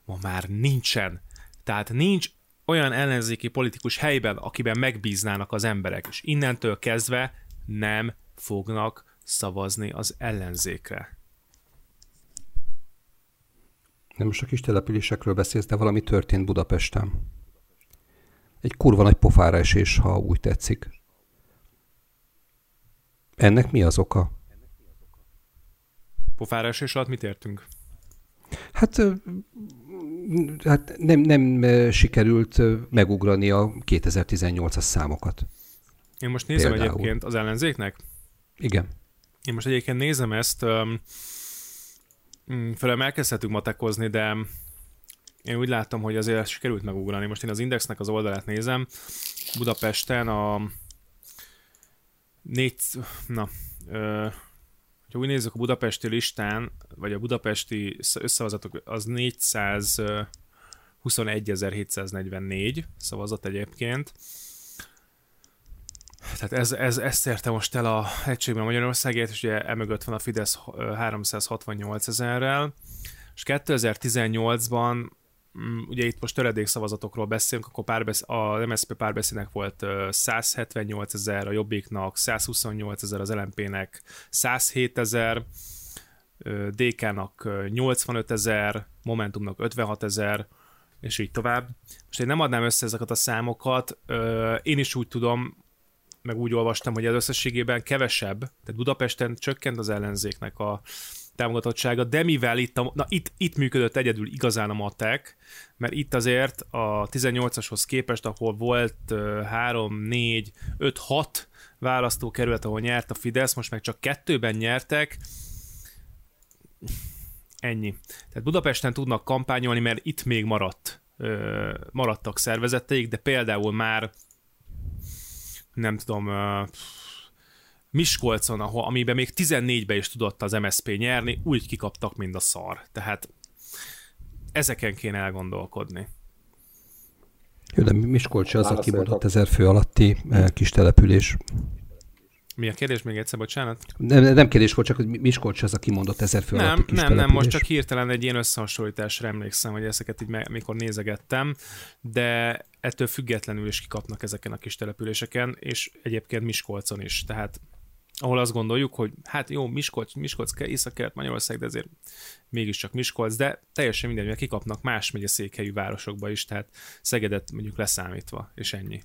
ma már nincsen. Tehát nincs olyan ellenzéki politikus helyben, akiben megbíznának az emberek, és innentől kezdve nem fognak szavazni az ellenzékre. Nem most a kis településekről beszélsz, de valami történt Budapesten. Egy kurva nagy pofára esés, ha úgy tetszik. Ennek mi az oka? Pofára esés alatt mit értünk? Hát hát nem, nem sikerült megugrani a 2018-as számokat. Én most nézem Például. egyébként az ellenzéknek. Igen. Én most egyébként nézem ezt, mm, főleg elkezdhetünk matekozni, de én úgy láttam, hogy azért sikerült megugrani. Most én az Indexnek az oldalát nézem. Budapesten a négy, na, ö, ha úgy nézzük a budapesti listán, vagy a budapesti összavazatok, az 421.744 szavazat egyébként. Tehát ez, ez, ez szerte most el a egységben Magyarországért, és ugye emögött van a Fidesz 368 ezerrel, és 2018-ban Mm, ugye itt most töredék szavazatokról beszélünk, akkor párbesz, a MSZP párbeszédnek volt 178 ezer, a Jobbiknak 128 ezer, az LMP-nek 107 ezer, DK-nak 85 ezer, Momentumnak 56 ezer, és így tovább. Most én nem adnám össze ezeket a számokat, én is úgy tudom, meg úgy olvastam, hogy ez összességében kevesebb, tehát Budapesten csökkent az ellenzéknek a támogatottsága, de mivel itt, a, na, itt, itt működött egyedül igazán a matek, mert itt azért a 18-ashoz képest, ahol volt 3, 4, 5, 6 választókerület, ahol nyert a Fidesz, most meg csak kettőben nyertek, ennyi. Tehát Budapesten tudnak kampányolni, mert itt még maradt, maradtak szervezeteik, de például már nem tudom, Miskolcon, ahol, amiben még 14-be is tudott az MSP nyerni, úgy kikaptak, mint a szar. Tehát ezeken kéne elgondolkodni. Jó, de Miskolc az, aki mondott ezer fő alatti eh, kis település. Mi a kérdés még egyszer, bocsánat? Nem, nem kérdés volt, csak hogy Miskolc az, aki mondott ezer fő nem, kis Nem, település. nem, most csak hirtelen egy ilyen összehasonlításra emlékszem, hogy ezeket így mikor nézegettem, de ettől függetlenül is kikapnak ezeken a kis településeken, és egyébként Miskolcon is, tehát ahol azt gondoljuk, hogy hát jó, Miskolc, Miskolc észak Magyarország, de azért mégiscsak Miskolc, de teljesen mindegy, mert kikapnak más megye székhelyű városokba is, tehát Szegedet mondjuk leszámítva, és ennyi.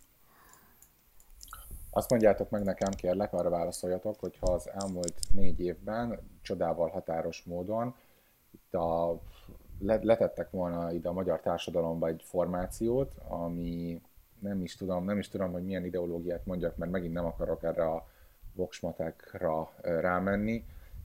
Azt mondjátok meg nekem, kérlek, arra válaszoljatok, hogy ha az elmúlt négy évben csodával határos módon itt a, letettek volna ide a magyar társadalomba egy formációt, ami nem is tudom, nem is tudom, hogy milyen ideológiát mondjak, mert megint nem akarok erre a voksmatekra rámenni.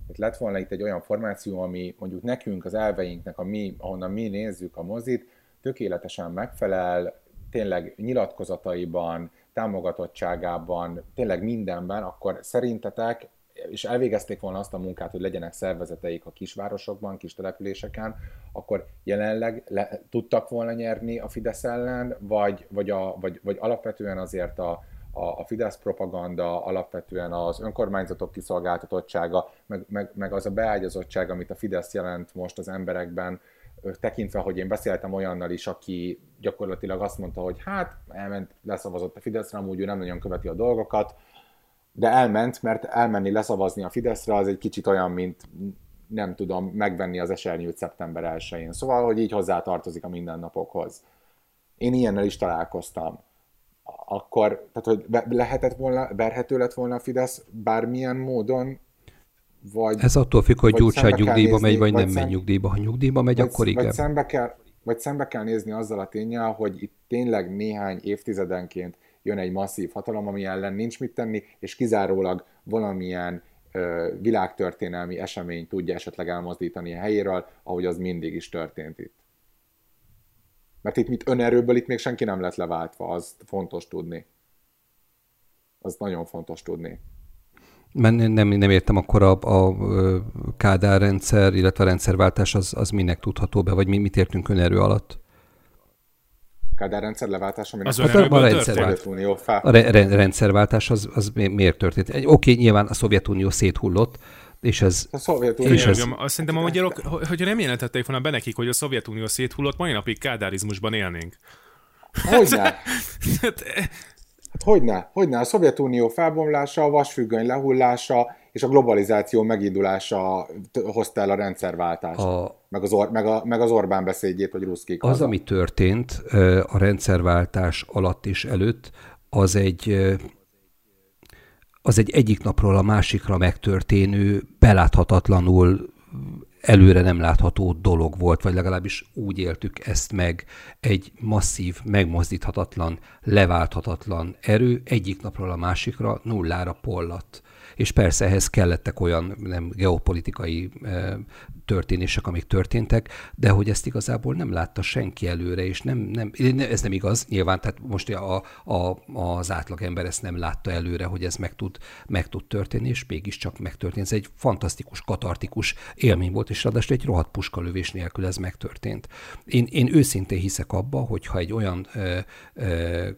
Itt lett volna itt egy olyan formáció, ami mondjuk nekünk, az elveinknek, a mi, ahonnan mi nézzük a mozit, tökéletesen megfelel, tényleg nyilatkozataiban, támogatottságában, tényleg mindenben, akkor szerintetek, és elvégezték volna azt a munkát, hogy legyenek szervezeteik a kisvárosokban, kis településeken, akkor jelenleg le, tudtak volna nyerni a Fidesz ellen, vagy, vagy, a, vagy, vagy alapvetően azért a, a, a Fidesz propaganda, alapvetően az önkormányzatok kiszolgáltatottsága, meg, meg, meg az a beágyazottság, amit a Fidesz jelent most az emberekben, tekintve, hogy én beszéltem olyannal is, aki gyakorlatilag azt mondta, hogy hát elment, leszavazott a Fideszre, amúgy ő nem nagyon követi a dolgokat, de elment, mert elmenni leszavazni a Fideszre az egy kicsit olyan, mint nem tudom, megvenni az esernyőt szeptember 1-én. Szóval, hogy így hozzá tartozik a mindennapokhoz. Én ilyennel is találkoztam. Akkor, tehát, hogy lehetett volna, verhető lett volna a Fidesz bármilyen módon vagy, Ez attól függ, hogy Gyurcsány nyugdíjba nézni, megy, vagy, vagy nem szem... megy nyugdíjba. Ha nyugdíjba megy, vagy, akkor igen. Vagy szembe, kell, vagy szembe kell nézni azzal a tényel, hogy itt tényleg néhány évtizedenként jön egy masszív hatalom, ami ellen nincs mit tenni, és kizárólag valamilyen ö, világtörténelmi esemény tudja esetleg elmozdítani a helyéről, ahogy az mindig is történt itt. Mert itt mit önerőből itt még senki nem lett leváltva, az fontos tudni. Az nagyon fontos tudni. Mert nem, nem értem, akkor a, a Kádár rendszer, illetve a rendszerváltás az, az minek tudható be, vagy mi, mit értünk önerő alatt? Kádár rendszer leváltása? Az hát a, a, rendszerváltás, a re, rendszerváltás az, az miért történt? Oké, okay, nyilván a Szovjetunió széthullott, és ez... A Szovjetunió... És ez... Szerintem a magyarok, hogyha nem jelentették volna be nekik, hogy a Szovjetunió széthullott, mai napig kádárizmusban élnénk. Hogyne? (laughs) Hát, Hát hogyne, hogyne, a Szovjetunió felbomlása, a vasfüggöny lehullása és a globalizáció megindulása hozta el a rendszerváltást, a, meg, az Or, meg, a, meg az Orbán beszédjét, hogy ruszkik. Az, haza. ami történt a rendszerváltás alatt és előtt, az egy az egy egyik napról a másikra megtörténő, beláthatatlanul előre nem látható dolog volt, vagy legalábbis úgy éltük ezt meg, egy masszív, megmozdíthatatlan, leválthatatlan erő egyik napról a másikra nullára polladt és persze ehhez kellettek olyan nem geopolitikai történések, amik történtek, de hogy ezt igazából nem látta senki előre, és nem, nem, ez nem igaz, nyilván, tehát most a, a, az átlagember ezt nem látta előre, hogy ez meg tud, meg tud történni, és mégiscsak megtörtént. Ez egy fantasztikus, katartikus élmény volt, és ráadásul egy rohadt puskalövés nélkül ez megtörtént. Én, én őszintén hiszek abba, hogy ha egy olyan ö, ö,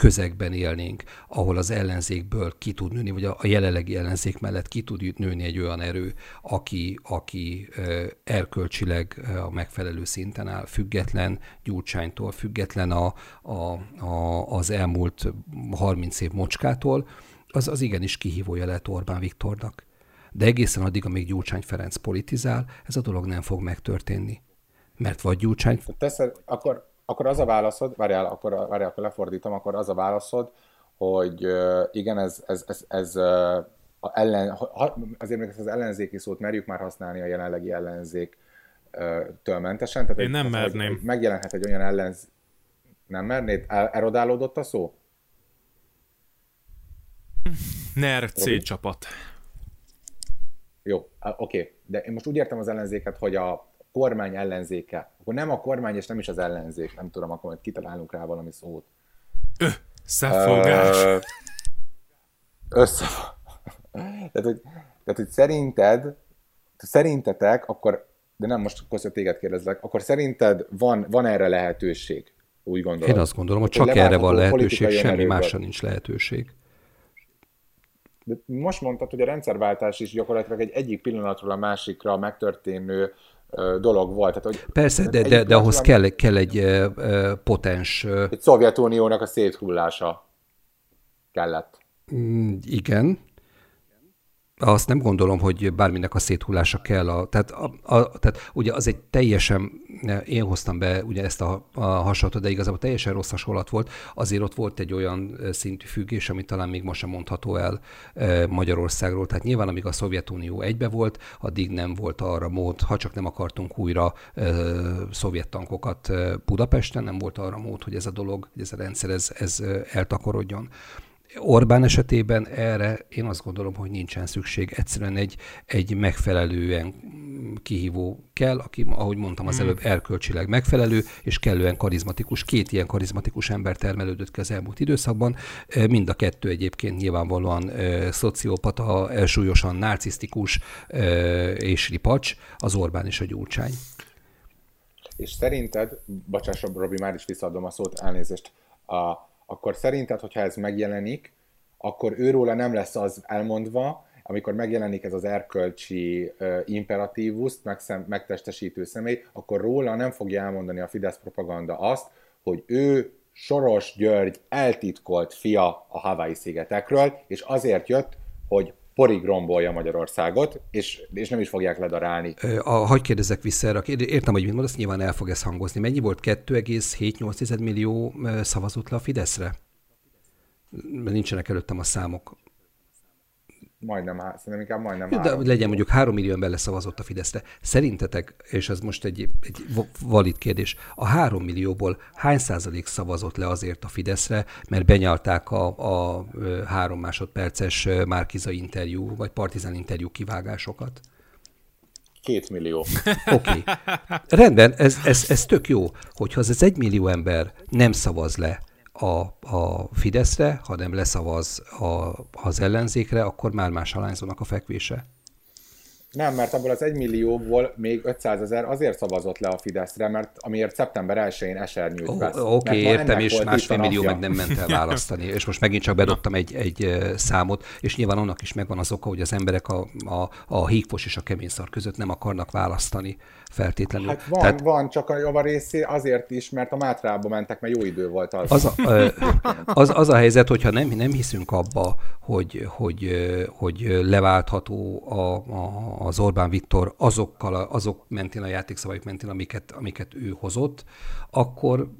közegben élnénk, ahol az ellenzékből ki tud nőni, vagy a, a jelenlegi ellenzék mellett ki tud nőni egy olyan erő, aki, aki erkölcsileg a megfelelő szinten áll, független Gyurcsánytól, független a, a, a, az elmúlt 30 év mocskától, az, az igenis kihívója lehet Orbán Viktornak. De egészen addig, amíg Gyurcsány Ferenc politizál, ez a dolog nem fog megtörténni. Mert vagy Gyurcsány... Teszed, akkor, akkor az a válaszod, várjál, akkor, várjál, akkor lefordítom, akkor az a válaszod, hogy igen, ez, ez, ez, ez a ellen, azért még ezt az ellenzéki szót merjük már használni a jelenlegi ellenzék mentesen. Tehát Én nem egy, merném. Megjelenhet egy olyan ellenz... Nem mernéd? Erodálódott a szó? NER C csapat. Jó, oké. Okay. De én most úgy értem az ellenzéket, hogy a kormány ellenzéke. Akkor nem a kormány, és nem is az ellenzék. Nem tudom, akkor majd kitalálunk rá valami szót. Öh. Szefogás. Össze... tehát, hogy, tehát, hogy szerinted, szerintetek, akkor, de nem most akkor téged kérdezlek, akkor szerinted van, van erre lehetőség? Úgy gondolom. Én azt gondolom, hogy csak erre van lehetőség, semmi másra nincs lehetőség. De most mondtad, hogy a rendszerváltás is gyakorlatilag egy egyik pillanatról a másikra megtörténő dolog volt. Tehát, hogy Persze, de, de, de ahhoz kell, kell egy uh, potens... Uh, egy Szovjetuniónak a széthullása kellett. Mm, igen. Azt nem gondolom, hogy bárminek a széthullása kell. A, tehát, a, a, tehát ugye az egy teljesen, én hoztam be ugye ezt a, a hasonlatot, de igazából teljesen rossz hasonlat volt. Azért ott volt egy olyan szintű függés, ami talán még most sem mondható el Magyarországról. Tehát nyilván, amíg a Szovjetunió egybe volt, addig nem volt arra mód, ha csak nem akartunk újra e, szovjet tankokat Budapesten, nem volt arra mód, hogy ez a dolog, hogy ez a rendszer ez, ez eltakarodjon. Orbán esetében erre én azt gondolom, hogy nincsen szükség. Egyszerűen egy, egy megfelelően kihívó kell, aki, ahogy mondtam az hmm. előbb, erkölcsileg megfelelő, és kellően karizmatikus. Két ilyen karizmatikus ember termelődött ki az elmúlt időszakban. Mind a kettő egyébként nyilvánvalóan e, szociopata, e, súlyosan narcisztikus e, és ripacs, az Orbán és a Gyurcsány. És szerinted, bocsáss, Robi, már is visszaadom a szót, elnézést, a, akkor szerinted, hogyha ez megjelenik, akkor őróla nem lesz az elmondva, amikor megjelenik ez az erkölcsi uh, imperatívuszt, megszem, megtestesítő személy, akkor róla nem fogja elmondani a Fidesz propaganda azt, hogy ő Soros György eltitkolt fia a Hawaii szigetekről, és azért jött, hogy porig rombolja Magyarországot, és, és nem is fogják ledarálni. A, hagy kérdezek vissza erre. Értem, hogy mit mondasz, nyilván el fog ez hangozni. Mennyi volt 2,7-8 millió szavazott le a Fideszre? Nincsenek előttem a számok. Majdnem, szerintem inkább majdnem De három. legyen mondjuk három millió ember leszavazott a Fideszre. Szerintetek, és ez most egy, egy valid kérdés, a három millióból hány százalék szavazott le azért a Fideszre, mert benyalták a, a három másodperces Márkiza interjú, vagy Partizán interjú kivágásokat? Két millió. Oké. Okay. Rendben, ez, ez, ez tök jó, hogyha az egy millió ember nem szavaz le a, a Fideszre, ha nem leszavaz a, az ellenzékre, akkor már más alányzónak a fekvése. Nem, mert abból az 1 millióból még 500 ezer azért szavazott le a Fideszre, mert amiért szeptember 1-én esernyőt vesz. Oké, okay, értem, és másfél millió meg nem ment el választani. és most megint csak bedobtam egy, egy számot, és nyilván annak is megvan az oka, hogy az emberek a, a, a hígfos és a keményszar között nem akarnak választani feltétlenül. Hát van, Tehát, van, csak a java részé azért is, mert a Mátrába mentek, mert jó idő volt az. Az a, az, az a helyzet, hogyha nem, nem hiszünk abba, hogy, hogy, hogy leváltható a, a, az Orbán Viktor azokkal, azok mentén, a játékszavaik mentén, amiket, amiket ő hozott, akkor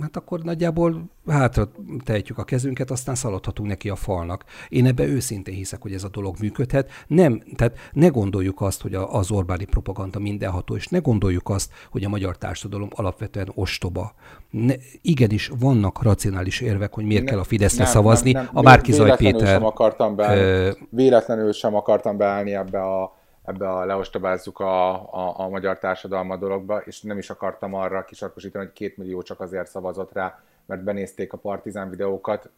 hát akkor nagyjából hátra tehetjük a kezünket, aztán szaladhatunk neki a falnak. Én ebbe őszintén hiszek, hogy ez a dolog működhet. Nem, tehát ne gondoljuk azt, hogy az Orbáni propaganda mindenható, és ne gondoljuk azt, hogy a magyar társadalom alapvetően ostoba. Ne, igenis, vannak racionális érvek, hogy miért ne, kell a Fideszre nem, szavazni. Nem, nem, a Márkizaj Péter... Sem akartam beállni, véletlenül sem akartam beállni ebbe a ebbe a leostobázzuk a, a, a magyar társadalma dologba, és nem is akartam arra kisarkosítani, hogy két millió csak azért szavazott rá, mert benézték a Partizán videókat,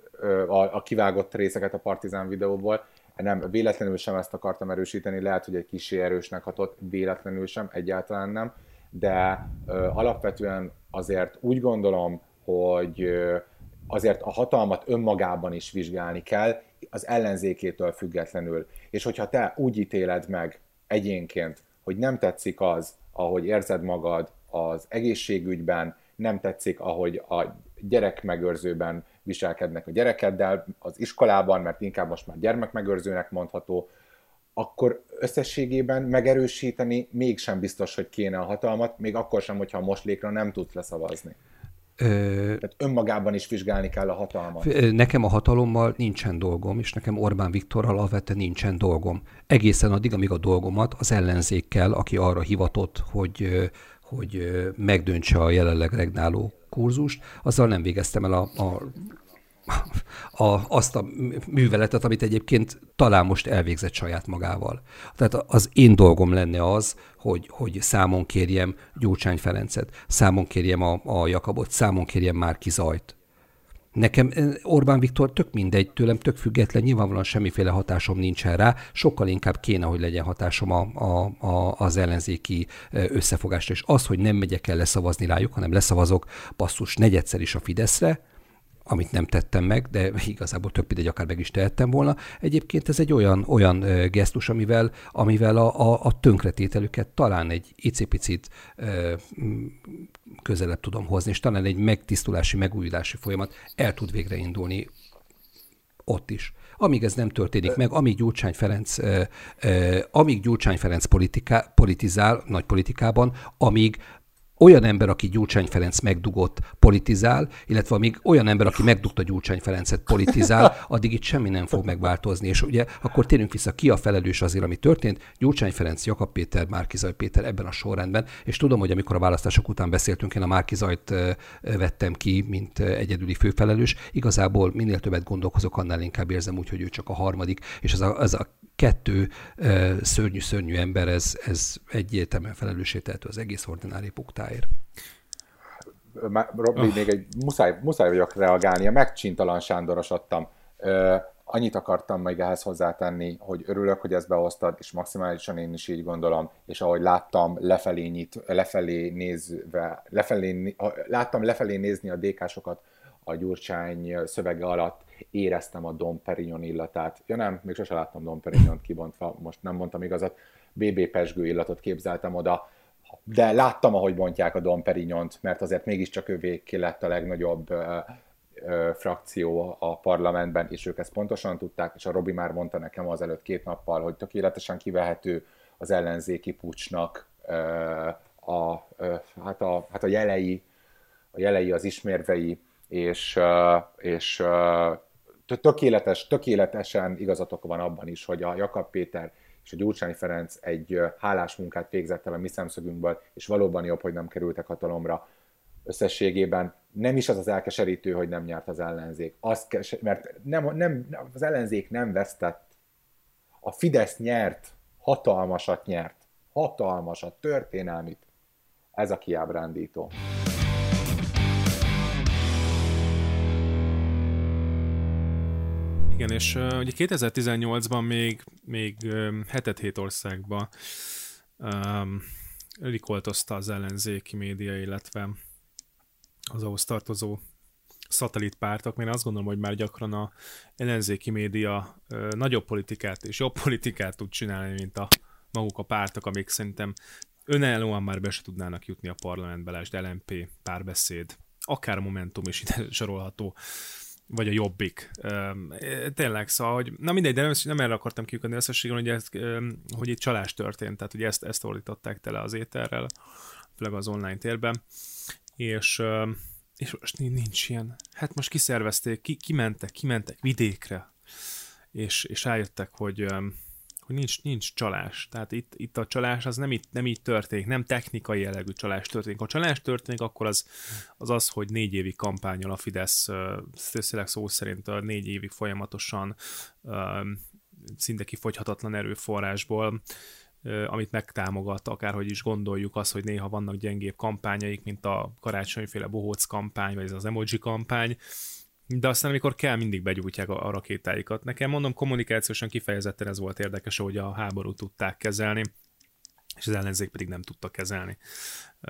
a, a kivágott részeket a Partizán videóból. Nem, véletlenül sem ezt akartam erősíteni, lehet, hogy egy kicsi erősnek hatott, véletlenül sem, egyáltalán nem, de ö, alapvetően azért úgy gondolom, hogy ö, azért a hatalmat önmagában is vizsgálni kell, az ellenzékétől függetlenül. És hogyha te úgy ítéled meg, egyénként, hogy nem tetszik az, ahogy érzed magad az egészségügyben, nem tetszik, ahogy a gyerekmegőrzőben viselkednek a gyerekeddel, az iskolában, mert inkább most már gyermekmegőrzőnek mondható, akkor összességében megerősíteni mégsem biztos, hogy kéne a hatalmat, még akkor sem, hogyha a moslékra nem tudsz leszavazni. Tehát önmagában is vizsgálni kell a hatalmat. Nekem a hatalommal nincsen dolgom, és nekem Orbán Viktorral alapvetően nincsen dolgom. Egészen addig, amíg a dolgomat az ellenzékkel, aki arra hivatott, hogy, hogy megdöntse a jelenleg regnáló kurzust, azzal nem végeztem el a, a a, azt a műveletet, amit egyébként talán most elvégzett saját magával. Tehát az én dolgom lenne az, hogy, hogy számon kérjem Gyurcsány Ferencet, számon kérjem a, a Jakabot, számon kérjem már Zajt. Nekem eh, Orbán Viktor tök mindegy, tőlem tök független, nyilvánvalóan semmiféle hatásom nincsen rá, sokkal inkább kéne, hogy legyen hatásom a, a, a, az ellenzéki eh, összefogásra. És az, hogy nem megyek el leszavazni rájuk, hanem leszavazok basszus negyedszer is a Fideszre, amit nem tettem meg, de (laughs) igazából több mindegy, akár meg is tehettem volna. Egyébként ez egy olyan, olyan gesztus, amivel, amivel a, a, a tönkretételüket talán egy icipicit közelebb tudom hozni, és talán egy megtisztulási, megújulási folyamat el tud végre indulni ott is. Amíg ez nem történik meg, amíg Gyurcsány Ferenc, eh, eh, amíg Gyurcsány Ferenc politika, politizál, nagy politikában, amíg olyan ember, aki Gyurcsány Ferenc megdugott, politizál, illetve amíg olyan ember, aki megdugta Gyurcsány Ferencet, politizál, (laughs) addig itt semmi nem fog megváltozni. És ugye akkor térjünk vissza, ki a felelős azért, ami történt. Gyurcsány Ferenc, Jakab Péter, Márkizaj Péter ebben a sorrendben, és tudom, hogy amikor a választások után beszéltünk, én a Márkizajt vettem ki, mint egyedüli főfelelős. Igazából minél többet gondolkozok, annál inkább érzem úgy, hogy ő csak a harmadik, és ez a, ez a kettő szörnyű-szörnyű ember, ez, ez egyértelműen felelőssételtő az egész ordinári puktáért. Robi, oh. még egy muszáj, muszáj vagyok reagálni, a megcsintalan Sándoros adtam. Uh, annyit akartam még ehhez hozzátenni, hogy örülök, hogy ezt behoztad, és maximálisan én is így gondolom, és ahogy láttam lefelé, nyit, lefelé nézve, lefelé, láttam lefelé nézni a DK-sokat a Gyurcsány szövege alatt, éreztem a Dom Perignon illatát. Ja nem, még sose láttam Dom Perignon kibontva, most nem mondtam igazat, BB Pesgő illatot képzeltem oda, de láttam, ahogy bontják a Dom Perignont, mert azért mégiscsak ővé lett a legnagyobb frakció a parlamentben, és ők ezt pontosan tudták, és a Robi már mondta nekem azelőtt két nappal, hogy tökéletesen kivehető az ellenzéki pucsnak ö, a, ö, hát, a, hát a jelei, a jelei, az ismérvei, és, és tökéletes, tökéletesen igazatok van abban is, hogy a Jakab Péter és a Gyurcsány Ferenc egy hálás munkát végzett el a mi szemszögünkből, és valóban jobb, hogy nem kerültek hatalomra. Összességében nem is az az elkeserítő, hogy nem nyert az ellenzék. Az kes, mert nem, nem, az ellenzék nem vesztett. A Fidesz nyert, hatalmasat nyert. Hatalmasat, történelmit. Ez a kiábrándító. Igen, és uh, ugye 2018-ban még, még um, hetet hét országban um, rikoltozta az ellenzéki média, illetve az ahhoz tartozó szatellitpártok, mert azt gondolom, hogy már gyakran a ellenzéki média uh, nagyobb politikát és jobb politikát tud csinálni, mint a maguk a pártok, amik szerintem önállóan már be se tudnának jutni a parlamentbe, lásd LMP, párbeszéd, akár Momentum is ide sorolható vagy a jobbik. Tényleg, szóval, hogy na mindegy, de nem, nem erre akartam kiukadni összességben, hogy, ezt, hogy itt csalás történt, tehát hogy ezt, ezt ordították tele az ételrel, főleg az online térben, és, és most nincs ilyen. Hát most kiszervezték, ki, kimentek, kimentek vidékre, és, és rájöttek, hogy hogy nincs, nincs csalás. Tehát itt, itt a csalás az nem, itt, nem így történik, nem technikai jellegű csalás történik. Ha csalás történik, akkor az az, az hogy négy évig kampányol a Fidesz, tényleg szó szerint négy évig folyamatosan szinte kifogyhatatlan erőforrásból, amit megtámogat, akárhogy is gondoljuk azt, hogy néha vannak gyengébb kampányaik, mint a karácsonyféle bohóc kampány, vagy ez az emoji kampány, de aztán amikor kell, mindig begyújtják a, a rakétáikat. Nekem mondom, kommunikációsan kifejezetten ez volt érdekes, hogy a háborút tudták kezelni, és az ellenzék pedig nem tudta kezelni,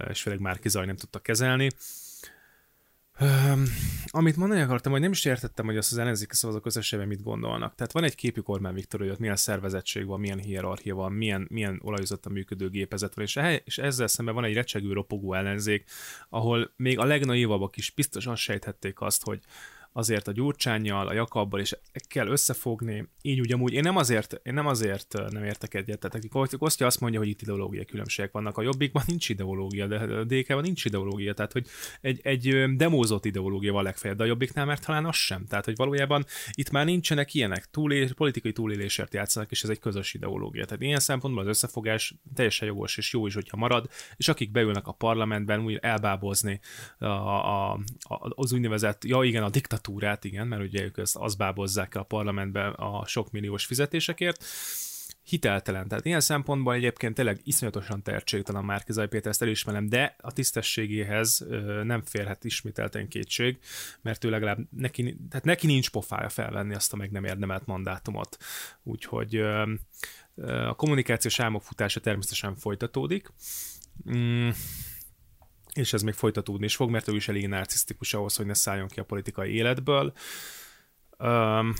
és főleg már Zaj nem tudta kezelni. Um, amit mondani akartam, hogy nem is értettem, hogy azt az ellenzéki szavazók összességében mit gondolnak. Tehát van egy képük Orbán Viktor, hogy ott milyen szervezettség van, milyen hierarchia van, milyen, milyen olajozott a működő gépezet van, és, e, és ezzel szemben van egy recsegő, ropogó ellenzék, ahol még a legnaivabbak is biztosan sejthették azt, hogy azért a Gyurcsányjal, a Jakabbal is kell összefogni. Így úgy amúgy én nem azért, én nem azért nem értek egyet. Tehát Kostya azt mondja, hogy itt ideológiai különbségek vannak. A Jobbikban nincs ideológia, de a DK-ban nincs ideológia. Tehát, hogy egy, egy demózott ideológia van legfeljebb, de a Jobbiknál mert talán az sem. Tehát, hogy valójában itt már nincsenek ilyenek. Túlé, politikai túlélésért játszanak, és ez egy közös ideológia. Tehát ilyen szempontból az összefogás teljesen jogos és jó is, hogyha marad, és akik beülnek a parlamentben úgy elbábozni a, a, a, az úgynevezett, ja igen, a diktatúra diktatúrát, igen, mert ugye ők azt, azt bábozzák a parlamentbe a sok milliós fizetésekért, hiteltelen. Tehát ilyen szempontból egyébként tényleg iszonyatosan tehetségtelen Márkizaj Péter, ezt elismerem, de a tisztességéhez nem férhet ismételten kétség, mert ő legalább neki, tehát neki nincs pofája felvenni azt a meg nem érdemelt mandátumot. Úgyhogy a kommunikációs álmok futása természetesen folytatódik. És ez még folytatódni is fog, mert ő is elég narcisztikus ahhoz, hogy ne szálljon ki a politikai életből. Um,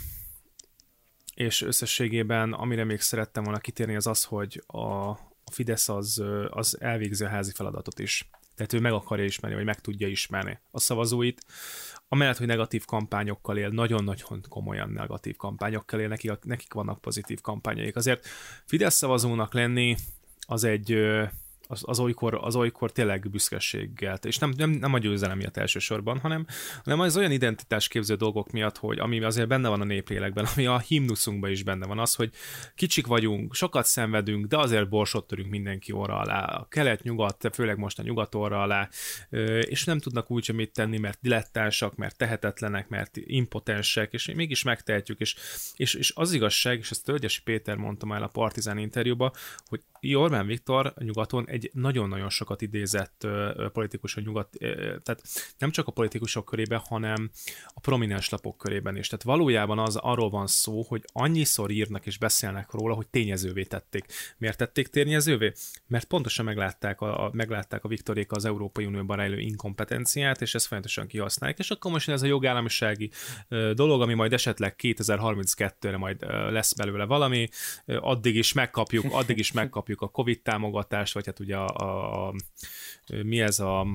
és összességében, amire még szerettem volna kitérni, az az, hogy a, a Fidesz az, az elvégzi a házi feladatot is. Tehát ő meg akarja ismerni, vagy meg tudja ismerni a szavazóit. Amellett, hogy negatív kampányokkal él, nagyon-nagyon komolyan negatív kampányokkal él, nekik, nekik vannak pozitív kampányaik. Azért Fidesz szavazónak lenni az egy az, az, olykor, az olykor tényleg büszkeséggel, és nem, nem, nem a győzelem miatt elsősorban, hanem, hanem az olyan identitásképző dolgok miatt, hogy ami azért benne van a néplélekben, (laughs) ami a himnuszunkban is benne van, az, hogy kicsik vagyunk, sokat szenvedünk, de azért borsot törünk mindenki orra alá, a kelet-nyugat, főleg most a nyugat orra alá, és nem tudnak úgy mit tenni, mert dilettánsak, mert tehetetlenek, mert impotensek, és mégis megtehetjük, és, és, és az igazság, és ezt Tölgyesi Péter mondta már a Partizán interjúban, hogy Orbán Viktor nyugaton egy nagyon-nagyon sokat idézett politikus a nyugat, tehát nem csak a politikusok körében, hanem a prominens lapok körében is. Tehát valójában az arról van szó, hogy annyiszor írnak és beszélnek róla, hogy tényezővé tették. Miért tették tényezővé? Mert pontosan meglátták a, a, meglátták a Viktorék az Európai Unióban rejlő inkompetenciát, és ezt folyamatosan kihasználják. És akkor most ez a jogállamisági dolog, ami majd esetleg 2032-re majd lesz belőle valami, addig is megkapjuk, addig is megkapjuk a Covid támogatást, vagy hát ugye a, a, a mi ez a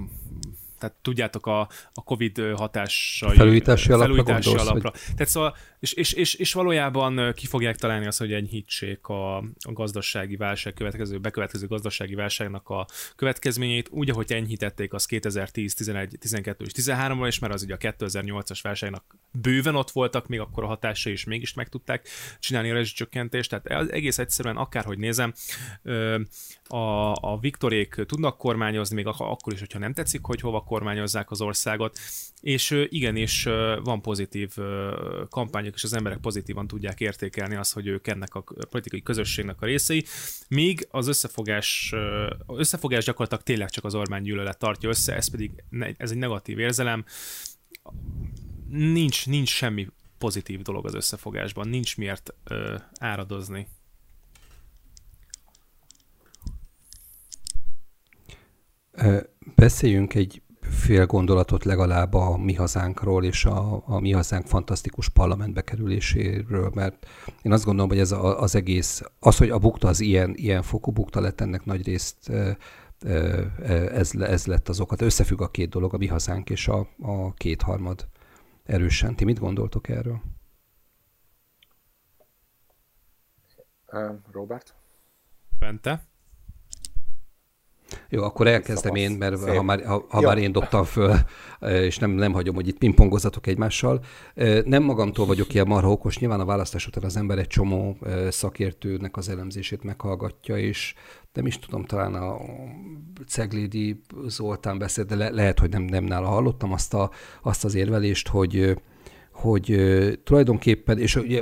tehát tudjátok a, a Covid hatásai. Felújítási alapra felújítási gondolsz, alapra. Hogy... Tehát szóval, és, és, és, és, valójában ki fogják találni azt, hogy enyhítsék a, a gazdasági válság következő, bekövetkező gazdasági válságnak a következményeit, úgy, ahogy enyhítették az 2010, 11, 12 és 13 és mert az ugye a 2008-as válságnak bőven ott voltak, még akkor a hatásai is mégis meg tudták csinálni a rezsicsökkentést, tehát egész egyszerűen akárhogy nézem, a, a Viktorék tudnak kormányozni, még akkor is, hogyha nem tetszik, hogy hova kormányozzák az országot, és igenis van pozitív kampányok, és az emberek pozitívan tudják értékelni azt, hogy ők ennek a politikai közösségnek a részei, míg az összefogás, összefogás gyakorlatilag tényleg csak az Orbán gyűlölet tartja össze, ez pedig ez egy negatív érzelem, nincs, nincs semmi pozitív dolog az összefogásban, nincs miért áradozni. Beszéljünk egy fél gondolatot legalább a mi hazánkról és a, a mi hazánk fantasztikus parlamentbe kerüléséről, mert én azt gondolom, hogy ez a, az egész, az, hogy a bukta az ilyen, ilyen fokú bukta lett, ennek nagy részt ez, ez lett az okat. Összefügg a két dolog, a mi hazánk és a, a kétharmad erősen. Ti mit gondoltok erről? Robert? Bente? Jó, akkor elkezdem én, mert ha már, ha, ha már én dobtam föl, és nem, nem hagyom, hogy itt pingpongozatok egymással. Nem magamtól vagyok ilyen marha okos, nyilván a választás után az ember egy csomó szakértőnek az elemzését meghallgatja, és nem is tudom, talán a Ceglédi Zoltán beszélt, de le, lehet, hogy nem, nem nála hallottam azt, a, azt az érvelést, hogy hogy tulajdonképpen, és ugye,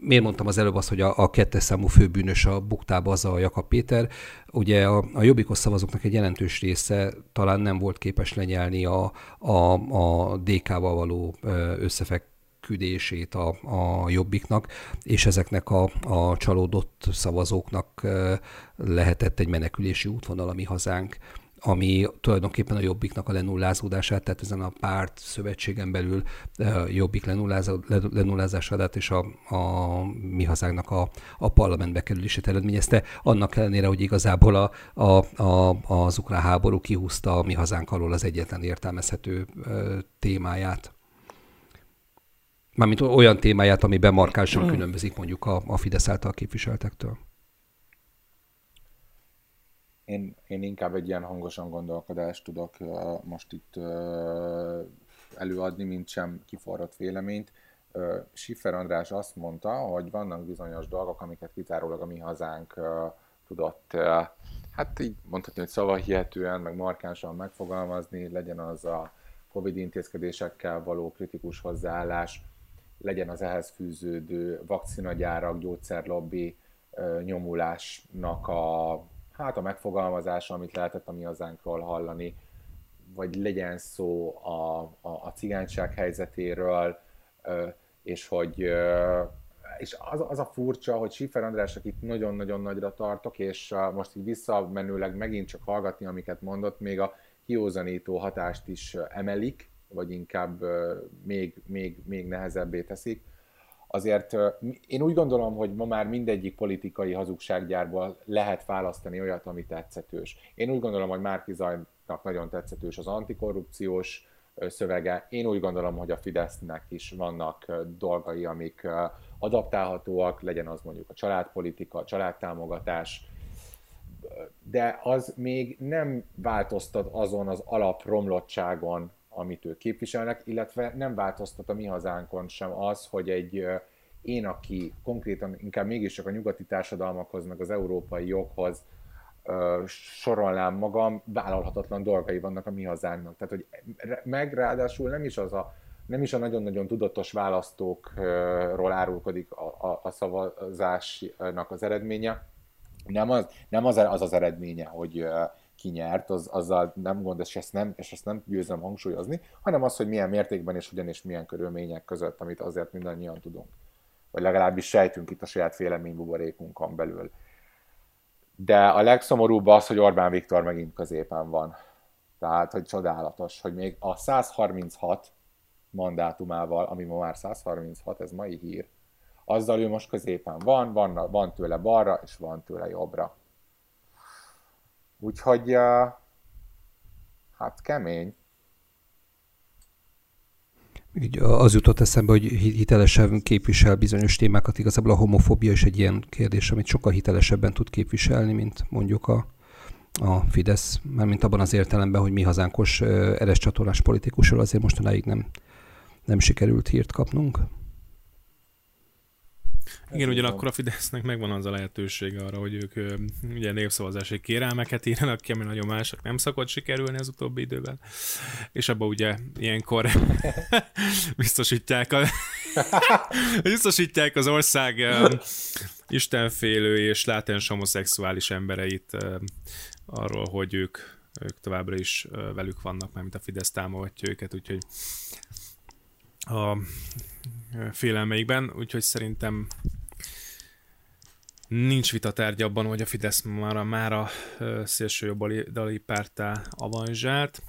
miért mondtam az előbb azt, hogy a, a kettes számú főbűnös a buktába az a Jakab Péter, ugye a, a jobbikos szavazóknak egy jelentős része talán nem volt képes lenyelni a, a, a DK-val való összefek küldését a, a jobbiknak, és ezeknek a, a csalódott szavazóknak lehetett egy menekülési útvonal mi hazánk ami tulajdonképpen a Jobbiknak a lenullázódását, tehát ezen a párt szövetségen belül a Jobbik lenullázását és a, a mi hazánknak a, a parlamentbe kerülését eredményezte, annak ellenére, hogy igazából a, a, a, az ukrán háború kihúzta a mi hazánk alól az egyetlen értelmezhető témáját. Mármint olyan témáját, amiben markánsan hmm. különbözik mondjuk a, a Fidesz által képviseltektől. Én, én inkább egy ilyen hangosan gondolkodást tudok uh, most itt uh, előadni, mint sem kiforrott véleményt. Uh, Schiffer András azt mondta, hogy vannak bizonyos dolgok, amiket kizárólag a mi hazánk uh, tudott, uh, hát így mondhatni, hogy szavahihetően, meg markánsan megfogalmazni, legyen az a Covid intézkedésekkel való kritikus hozzáállás, legyen az ehhez fűződő vakcinagyárak, gyógyszerlobbi nyomulásnak a hát a megfogalmazása, amit lehetett a mi hazánkról hallani, vagy legyen szó a, a, a cigányság helyzetéről, és hogy és az, az a furcsa, hogy Schiffer Andrásnak itt nagyon-nagyon nagyra tartok, és most így visszamenőleg megint csak hallgatni, amiket mondott, még a kiózanító hatást is emelik, vagy inkább még, még, még nehezebbé teszik. Azért én úgy gondolom, hogy ma már mindegyik politikai hazugsággyárból lehet választani olyat, ami tetszetős. Én úgy gondolom, hogy Márki Zajnak nagyon tetszetős az antikorrupciós szövege. Én úgy gondolom, hogy a Fidesznek is vannak dolgai, amik adaptálhatóak, legyen az mondjuk a családpolitika, a családtámogatás, de az még nem változtat azon az alapromlottságon, amit ők képviselnek, illetve nem változtat a mi hazánkon sem az, hogy egy én, aki konkrétan inkább mégiscsak a nyugati társadalmakhoz, meg az európai joghoz sorolnám magam, vállalhatatlan dolgai vannak a mi hazánknak. Tehát, hogy meg ráadásul nem is az a nem is a nagyon-nagyon tudatos választókról árulkodik a, a, a szavazásnak az eredménye, nem az nem az, az, az eredménye, hogy ki nyert, az, azzal nem gond, és ezt nem, és ezt nem győzöm hangsúlyozni, hanem az, hogy milyen mértékben és hogyan és milyen körülmények között, amit azért mindannyian tudunk. Vagy legalábbis sejtünk itt a saját véleménybuborékunkon belül. De a legszomorúbb az, hogy Orbán Viktor megint középen van. Tehát, hogy csodálatos, hogy még a 136 mandátumával, ami ma már 136, ez mai hír, azzal ő most középen van, van, van tőle balra, és van tőle jobbra. Úgyhogy hát kemény. Így az jutott eszembe, hogy hitelesebben képvisel bizonyos témákat. Igazából a homofóbia is egy ilyen kérdés, amit sokkal hitelesebben tud képviselni, mint mondjuk a, a Fidesz, mármint abban az értelemben, hogy mi hazánkos eres csatornás politikusról azért mostanáig nem, nem sikerült hírt kapnunk. Igen, ugyanakkor a Fidesznek megvan az a lehetőség arra, hogy ők ugye népszavazási kérelmeket írnak ki, ami nagyon mások nem szokott sikerülni az utóbbi időben. És abban ugye ilyenkor (laughs) biztosítják, a, (laughs) biztosítják az ország istenfélő és látens homoszexuális embereit arról, hogy ők, ők továbbra is velük vannak, mert a Fidesz támogatja őket, úgyhogy a félelmeikben, úgyhogy szerintem nincs vita tárgy abban, hogy a Fidesz már a, már a szélső jobboldali pártá avanzsált.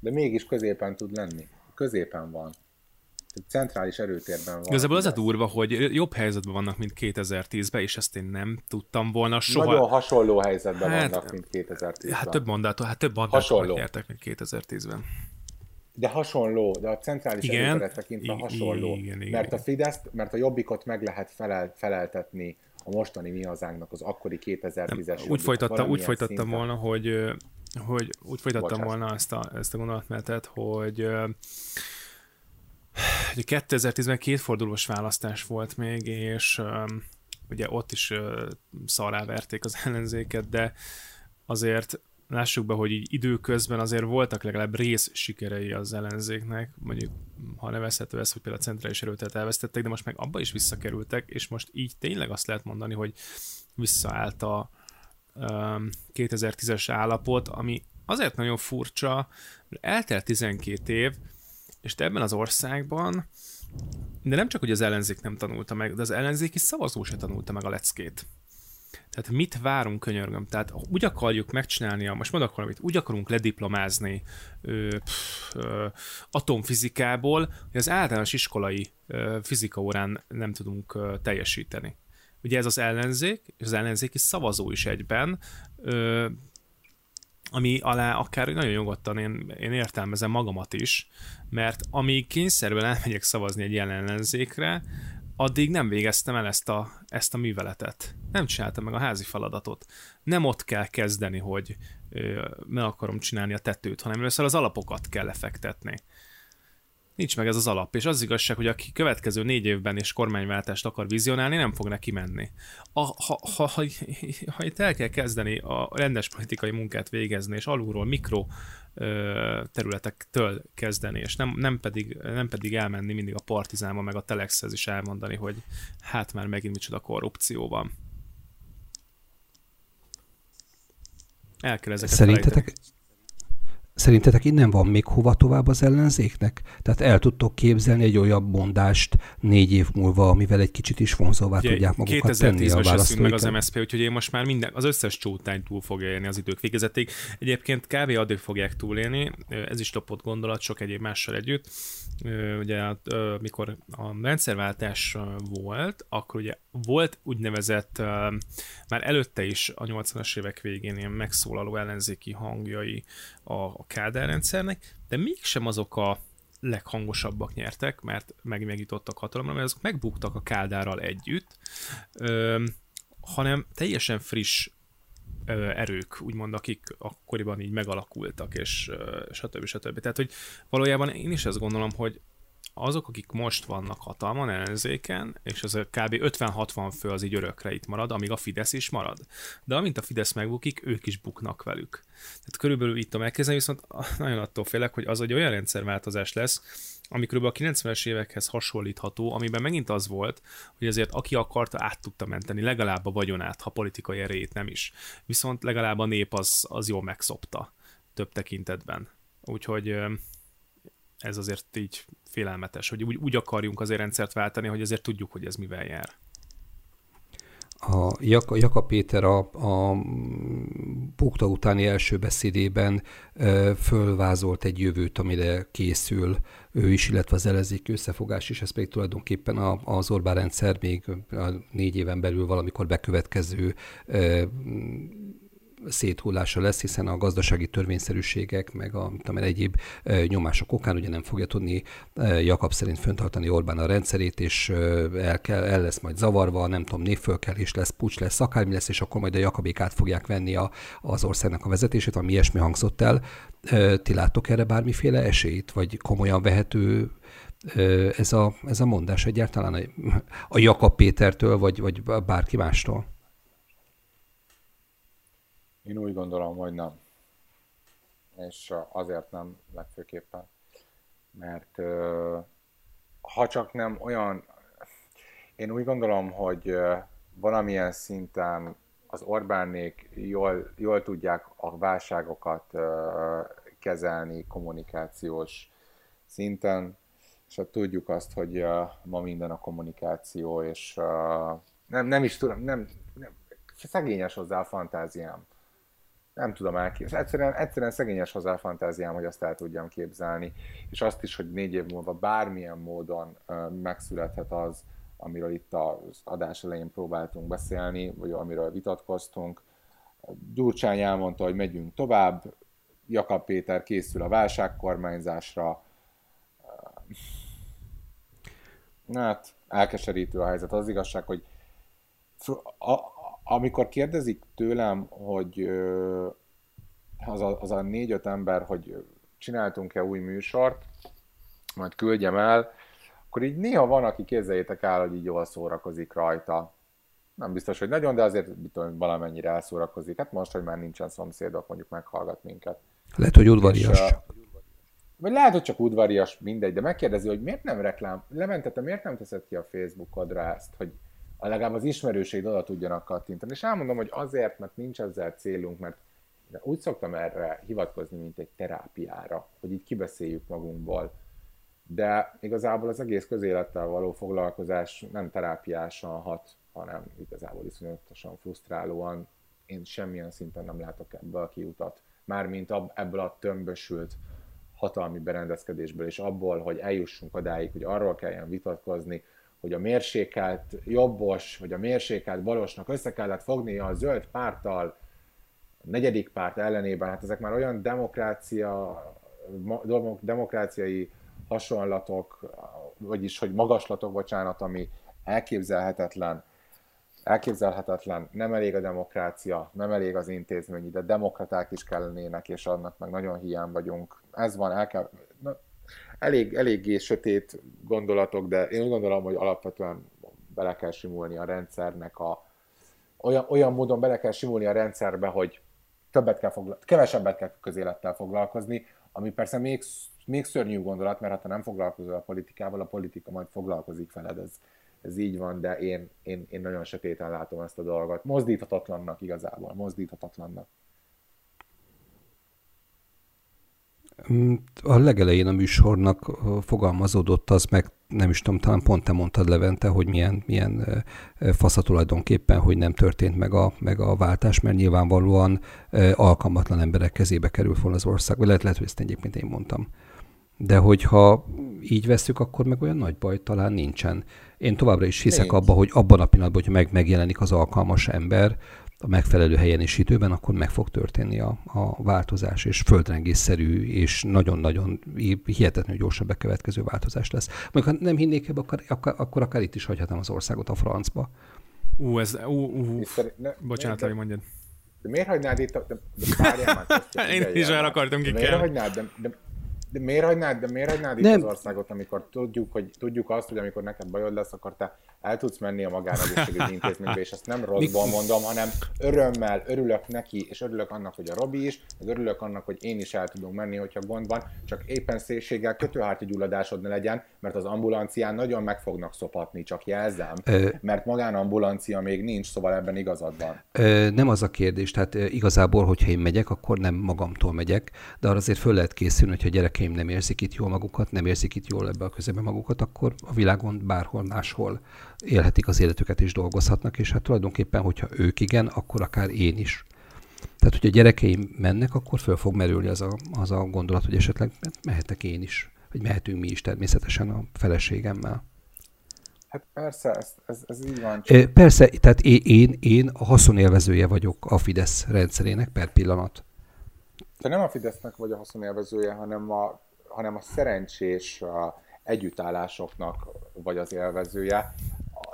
De mégis középen tud lenni. Középen van. Centrális erőtérben van. Igazából az a durva, hogy jobb helyzetben vannak, mint 2010-ben, és ezt én nem tudtam volna soha. Nagyon hasonló helyzetben hát, vannak, mint 2010-ben. Hát több mandátum, hát több mandátumot nyertek, mint 2010-ben. De hasonló, de a centrális igen, tekintve hasonló. Igen, igen, mert a Fidesz, mert a Jobbikot meg lehet felel, feleltetni a mostani mi hazánknak az akkori 2010-es Úgy folytattam, úgy folytattam szinten. volna, hogy, hogy úgy folytattam Bocsás. volna ezt a, ezt a gondolatmenetet, hogy hogy 2010-ben kétfordulós választás volt még, és ugye ott is szarrá verték az (laughs) ellenzéket, de azért lássuk be, hogy így időközben azért voltak legalább rész sikerei az ellenzéknek, mondjuk ha nevezhető ez, hogy például a centrális erőtet elvesztettek, de most meg abba is visszakerültek, és most így tényleg azt lehet mondani, hogy visszaállt a um, 2010-es állapot, ami azért nagyon furcsa, mert eltelt 12 év, és ebben az országban, de nem csak, hogy az ellenzék nem tanulta meg, de az ellenzéki szavazó se tanulta meg a leckét. Tehát mit várunk, könyörgöm? Tehát úgy akarjuk megcsinálni, most mondok valamit, úgy akarunk lediplomázni ö, pff, ö, atomfizikából, hogy az általános iskolai ö, fizika órán nem tudunk ö, teljesíteni. Ugye ez az ellenzék, és az ellenzéki szavazó is egyben, ö, ami alá akár nagyon nyugodtan én, én értelmezem magamat is, mert amíg kényszerben elmegyek szavazni egy ellenzékre, addig nem végeztem el ezt a, ezt a műveletet. Nem csináltam meg a házi feladatot. Nem ott kell kezdeni, hogy ö, meg akarom csinálni a tetőt, hanem először az alapokat kell lefektetni. Nincs meg ez az alap, és az igazság, hogy aki következő négy évben és kormányváltást akar vizionálni, nem fog neki menni. A, ha, ha, ha, ha itt el kell kezdeni a rendes politikai munkát végezni, és alulról mikro területektől kezdeni, és nem, nem, pedig, nem pedig elmenni mindig a partizánba, meg a telexhez is elmondani, hogy hát már megint micsoda korrupció van. El kell ezeket Szerintetek, Szerintetek innen van még hova tovább az ellenzéknek? Tehát el tudtok képzelni egy olyan mondást négy év múlva, amivel egy kicsit is vonzóvá Ugye, tudják magukat tenni a választóikat? meg az MSZP, úgyhogy én most már minden, az összes csótány túl fogja élni az idők végezetig. Egyébként kb. addig fogják túlélni, ez is topott gondolat, sok egyéb mással együtt. Ugye mikor a rendszerváltás volt, akkor ugye volt úgynevezett, már előtte is a 80-as évek végén ilyen megszólaló ellenzéki hangjai a a Kádár rendszernek, de mégsem azok a leghangosabbak nyertek, mert meg megjutottak hatalomra, mert azok megbuktak a Kádárral együtt, hanem teljesen friss erők, úgymond, akik akkoriban így megalakultak, és ö, stb. stb. Tehát, hogy valójában én is ezt gondolom, hogy azok, akik most vannak hatalman, ellenzéken, és az kb. 50-60 fő az így örökre itt marad, amíg a Fidesz is marad. De amint a Fidesz megbukik, ők is buknak velük. Tehát körülbelül itt a megkezdeni, viszont (laughs) nagyon attól félek, hogy az egy olyan rendszerváltozás lesz, ami kb. a 90-es évekhez hasonlítható, amiben megint az volt, hogy azért aki akarta, át tudta menteni legalább a vagyonát, ha politikai erejét nem is. Viszont legalább a nép az, az jól megszopta több tekintetben. Úgyhogy ez azért így félelmetes, hogy úgy, úgy akarjunk azért rendszert váltani, hogy azért tudjuk, hogy ez mivel jár. A Jaka, Jaka Péter a, a bukta utáni első beszédében e, fölvázolt egy jövőt, amire készül ő is, illetve az ellenzék összefogás is, ez pedig tulajdonképpen a, az Orbán rendszer még a négy éven belül valamikor bekövetkező e, széthullása lesz, hiszen a gazdasági törvényszerűségek, meg a tudom, egyéb nyomások okán ugye nem fogja tudni Jakab szerint föntartani Orbán a rendszerét, és el, kell, el lesz majd zavarva, nem tudom, névfölkelés lesz, pucs lesz, akármi lesz, és akkor majd a Jakabék át fogják venni a, az országnak a vezetését, ami ilyesmi hangzott el. Ti láttok erre bármiféle esélyt, vagy komolyan vehető ez a, ez a mondás egyáltalán a, a Jakab Pétertől, vagy, vagy bárki mástól? Én úgy gondolom, hogy nem. És azért nem legfőképpen, mert ha csak nem olyan, én úgy gondolom, hogy valamilyen szinten az Orbánék jól, jól tudják a válságokat kezelni kommunikációs szinten, és hát tudjuk azt, hogy ma minden a kommunikáció, és nem, nem is tudom, nem, nem szegényes hozzá a fantáziám nem tudom elképzelni. Egyszerűen, egyszerűen szegényes hozzá a fantáziám, hogy azt el tudjam képzelni, és azt is, hogy négy év múlva bármilyen módon megszülethet az, amiről itt az adás elején próbáltunk beszélni, vagy amiről vitatkoztunk. Gyurcsány elmondta, hogy megyünk tovább, Jakab Péter készül a válságkormányzásra. Hát, elkeserítő a helyzet. Az igazság, hogy amikor kérdezik tőlem, hogy az a, az a négy-öt ember, hogy csináltunk-e új műsort, majd küldjem el, akkor így néha van, aki képzeljétek el, hogy így jól szórakozik rajta. Nem biztos, hogy nagyon, de azért tudom, valamennyire elszórakozik. Hát most, hogy már nincsen szomszédok, mondjuk meghallgat minket. Lehet, hogy udvarias És, Vagy lehet, hogy csak udvarias, mindegy, de megkérdezi, hogy miért nem reklám, lementette, miért nem teszed ki a Facebookodra ezt, hogy legalább az ismerőseid oda tudjanak kattintani. És elmondom, hogy azért, mert nincs ezzel célunk, mert úgy szoktam erre hivatkozni, mint egy terápiára, hogy így kibeszéljük magunkból. De igazából az egész közélettel való foglalkozás nem terápiásan hat, hanem igazából iszonyatosan frusztrálóan. Én semmilyen szinten nem látok ebből a kiutat. Mármint ebből a tömbösült hatalmi berendezkedésből, és abból, hogy eljussunk odáig, hogy arról kelljen vitatkozni, hogy a mérsékelt jobbos, vagy a mérsékelt balosnak össze kellett fognia a zöld párttal, a negyedik párt ellenében, hát ezek már olyan demokrácia, demokráciai hasonlatok, vagyis hogy magaslatok, bocsánat, ami elképzelhetetlen, elképzelhetetlen, nem elég a demokrácia, nem elég az intézmény, de demokraták is kellenének, és annak meg nagyon hiány vagyunk. Ez van, el kell, elég, eléggé sötét gondolatok, de én úgy gondolom, hogy alapvetően bele kell simulni a rendszernek a, olyan, olyan módon bele kell simulni a rendszerbe, hogy többet kell fogla- kevesebbet kell közélettel foglalkozni, ami persze még, még szörnyű gondolat, mert ha nem foglalkozol a politikával, a politika majd foglalkozik veled, ez, ez így van, de én, én, én nagyon sötéten látom ezt a dolgot. Mozdíthatatlannak igazából, mozdíthatatlannak. A legelején a műsornak fogalmazódott az meg, nem is tudom, talán pont te mondtad Levente, hogy milyen, milyen fasz tulajdonképpen, hogy nem történt meg a, meg a váltás, mert nyilvánvalóan alkalmatlan emberek kezébe kerül volna az ország, lehet, lehet, hogy ezt egyébként én mondtam. De hogyha így veszük, akkor meg olyan nagy baj talán nincsen. Én továbbra is hiszek Nincs. abba, hogy abban a pillanatban, hogyha meg megjelenik az alkalmas ember, a megfelelő helyen és időben, akkor meg fog történni a, a változás, és földrengésszerű, és nagyon-nagyon hihetetlenül gyorsan bekövetkező változás lesz. Mondjuk, ha nem hinnék ebbe, akkor, akkor, akkor akár itt is hagyhatnám az országot a francba. Ú, ez, ú, ú, ne, bocsánat, hogy mondjad. De miért hagynád itt, de, de várjál már. (laughs) Én is el akartam ki Miért hagynád, de, de, de miért hagynád, de miért hagynád itt az országot, amikor tudjuk, hogy, tudjuk azt, hogy amikor neked bajod lesz, akkor te el tudsz menni a magánegészségügyi (laughs) intézménybe, és ezt nem rosszból mondom, hanem örömmel örülök neki, és örülök annak, hogy a Robi is, meg örülök annak, hogy én is el tudunk menni, hogyha gond van, csak éppen szélséggel kötőhárti gyulladásod ne legyen, mert az ambulancián nagyon meg fognak szopatni, csak jelzem, ö, mert magánambulancia még nincs, szóval ebben igazad van. Ö, nem az a kérdés, tehát igazából, hogyha én megyek, akkor nem magamtól megyek, de arra azért föl lehet készülni, hogyha a gyerekeim nem érzik itt jól magukat, nem érzik itt jól ebbe a közebe magukat, akkor a világon bárhol máshol élhetik az életüket és dolgozhatnak, és hát tulajdonképpen, hogyha ők igen, akkor akár én is. Tehát, hogy a gyerekeim mennek, akkor föl fog merülni az a, az a gondolat, hogy esetleg mehetek én is, vagy mehetünk mi is természetesen a feleségemmel. Hát persze, ez, ez, ez így van. Csak... Persze, tehát én, én, én a haszonélvezője vagyok a Fidesz rendszerének per pillanat. Te nem a Fidesznek vagy a haszonélvezője, hanem a, hanem a szerencsés a együttállásoknak vagy az élvezője.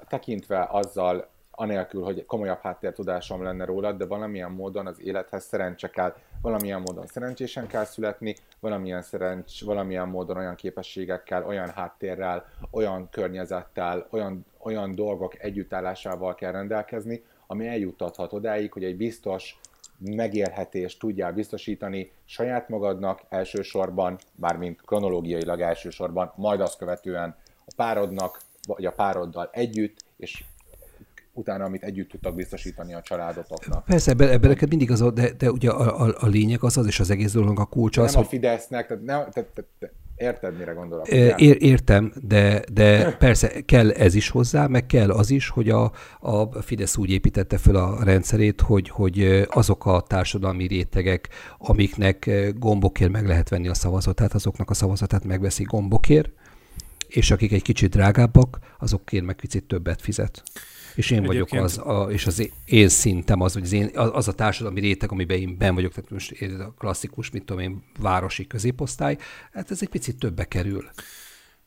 Tekintve azzal, anélkül, hogy komolyabb háttértudásom lenne rólad, de valamilyen módon az élethez szerencse kell, valamilyen módon szerencsésen kell születni, valamilyen, szerencs, valamilyen módon olyan képességekkel, olyan háttérrel, olyan környezettel, olyan, olyan dolgok együttállásával kell rendelkezni, ami eljuttathat odáig, hogy egy biztos megélhetést tudjál biztosítani saját magadnak elsősorban, bármint kronológiailag elsősorban, majd azt követően a párodnak, vagy a pároddal együtt, és utána, amit együtt tudtak biztosítani a családotoknak. Persze, ebben, ebben neked mindig az, a, de, de ugye a, a, a lényeg az az, és az egész dolog a kulcs az, Nem hogy... a Fidesznek, tehát, ne, tehát, tehát Érted, mire gondolok? Ér, értem, de, de persze kell ez is hozzá, meg kell az is, hogy a, a Fidesz úgy építette fel a rendszerét, hogy, hogy azok a társadalmi rétegek, amiknek gombokért meg lehet venni a szavazatát, azoknak a szavazatát megveszi gombokért, és akik egy kicsit drágábbak, azokért meg kicsit többet fizet. És én Egyébként... vagyok az, a, és az én szintem az, hogy az, én, az a társadalmi réteg, amiben én ben vagyok, tehát most a klasszikus, mit tudom én, városi középosztály, hát ez egy picit többe kerül.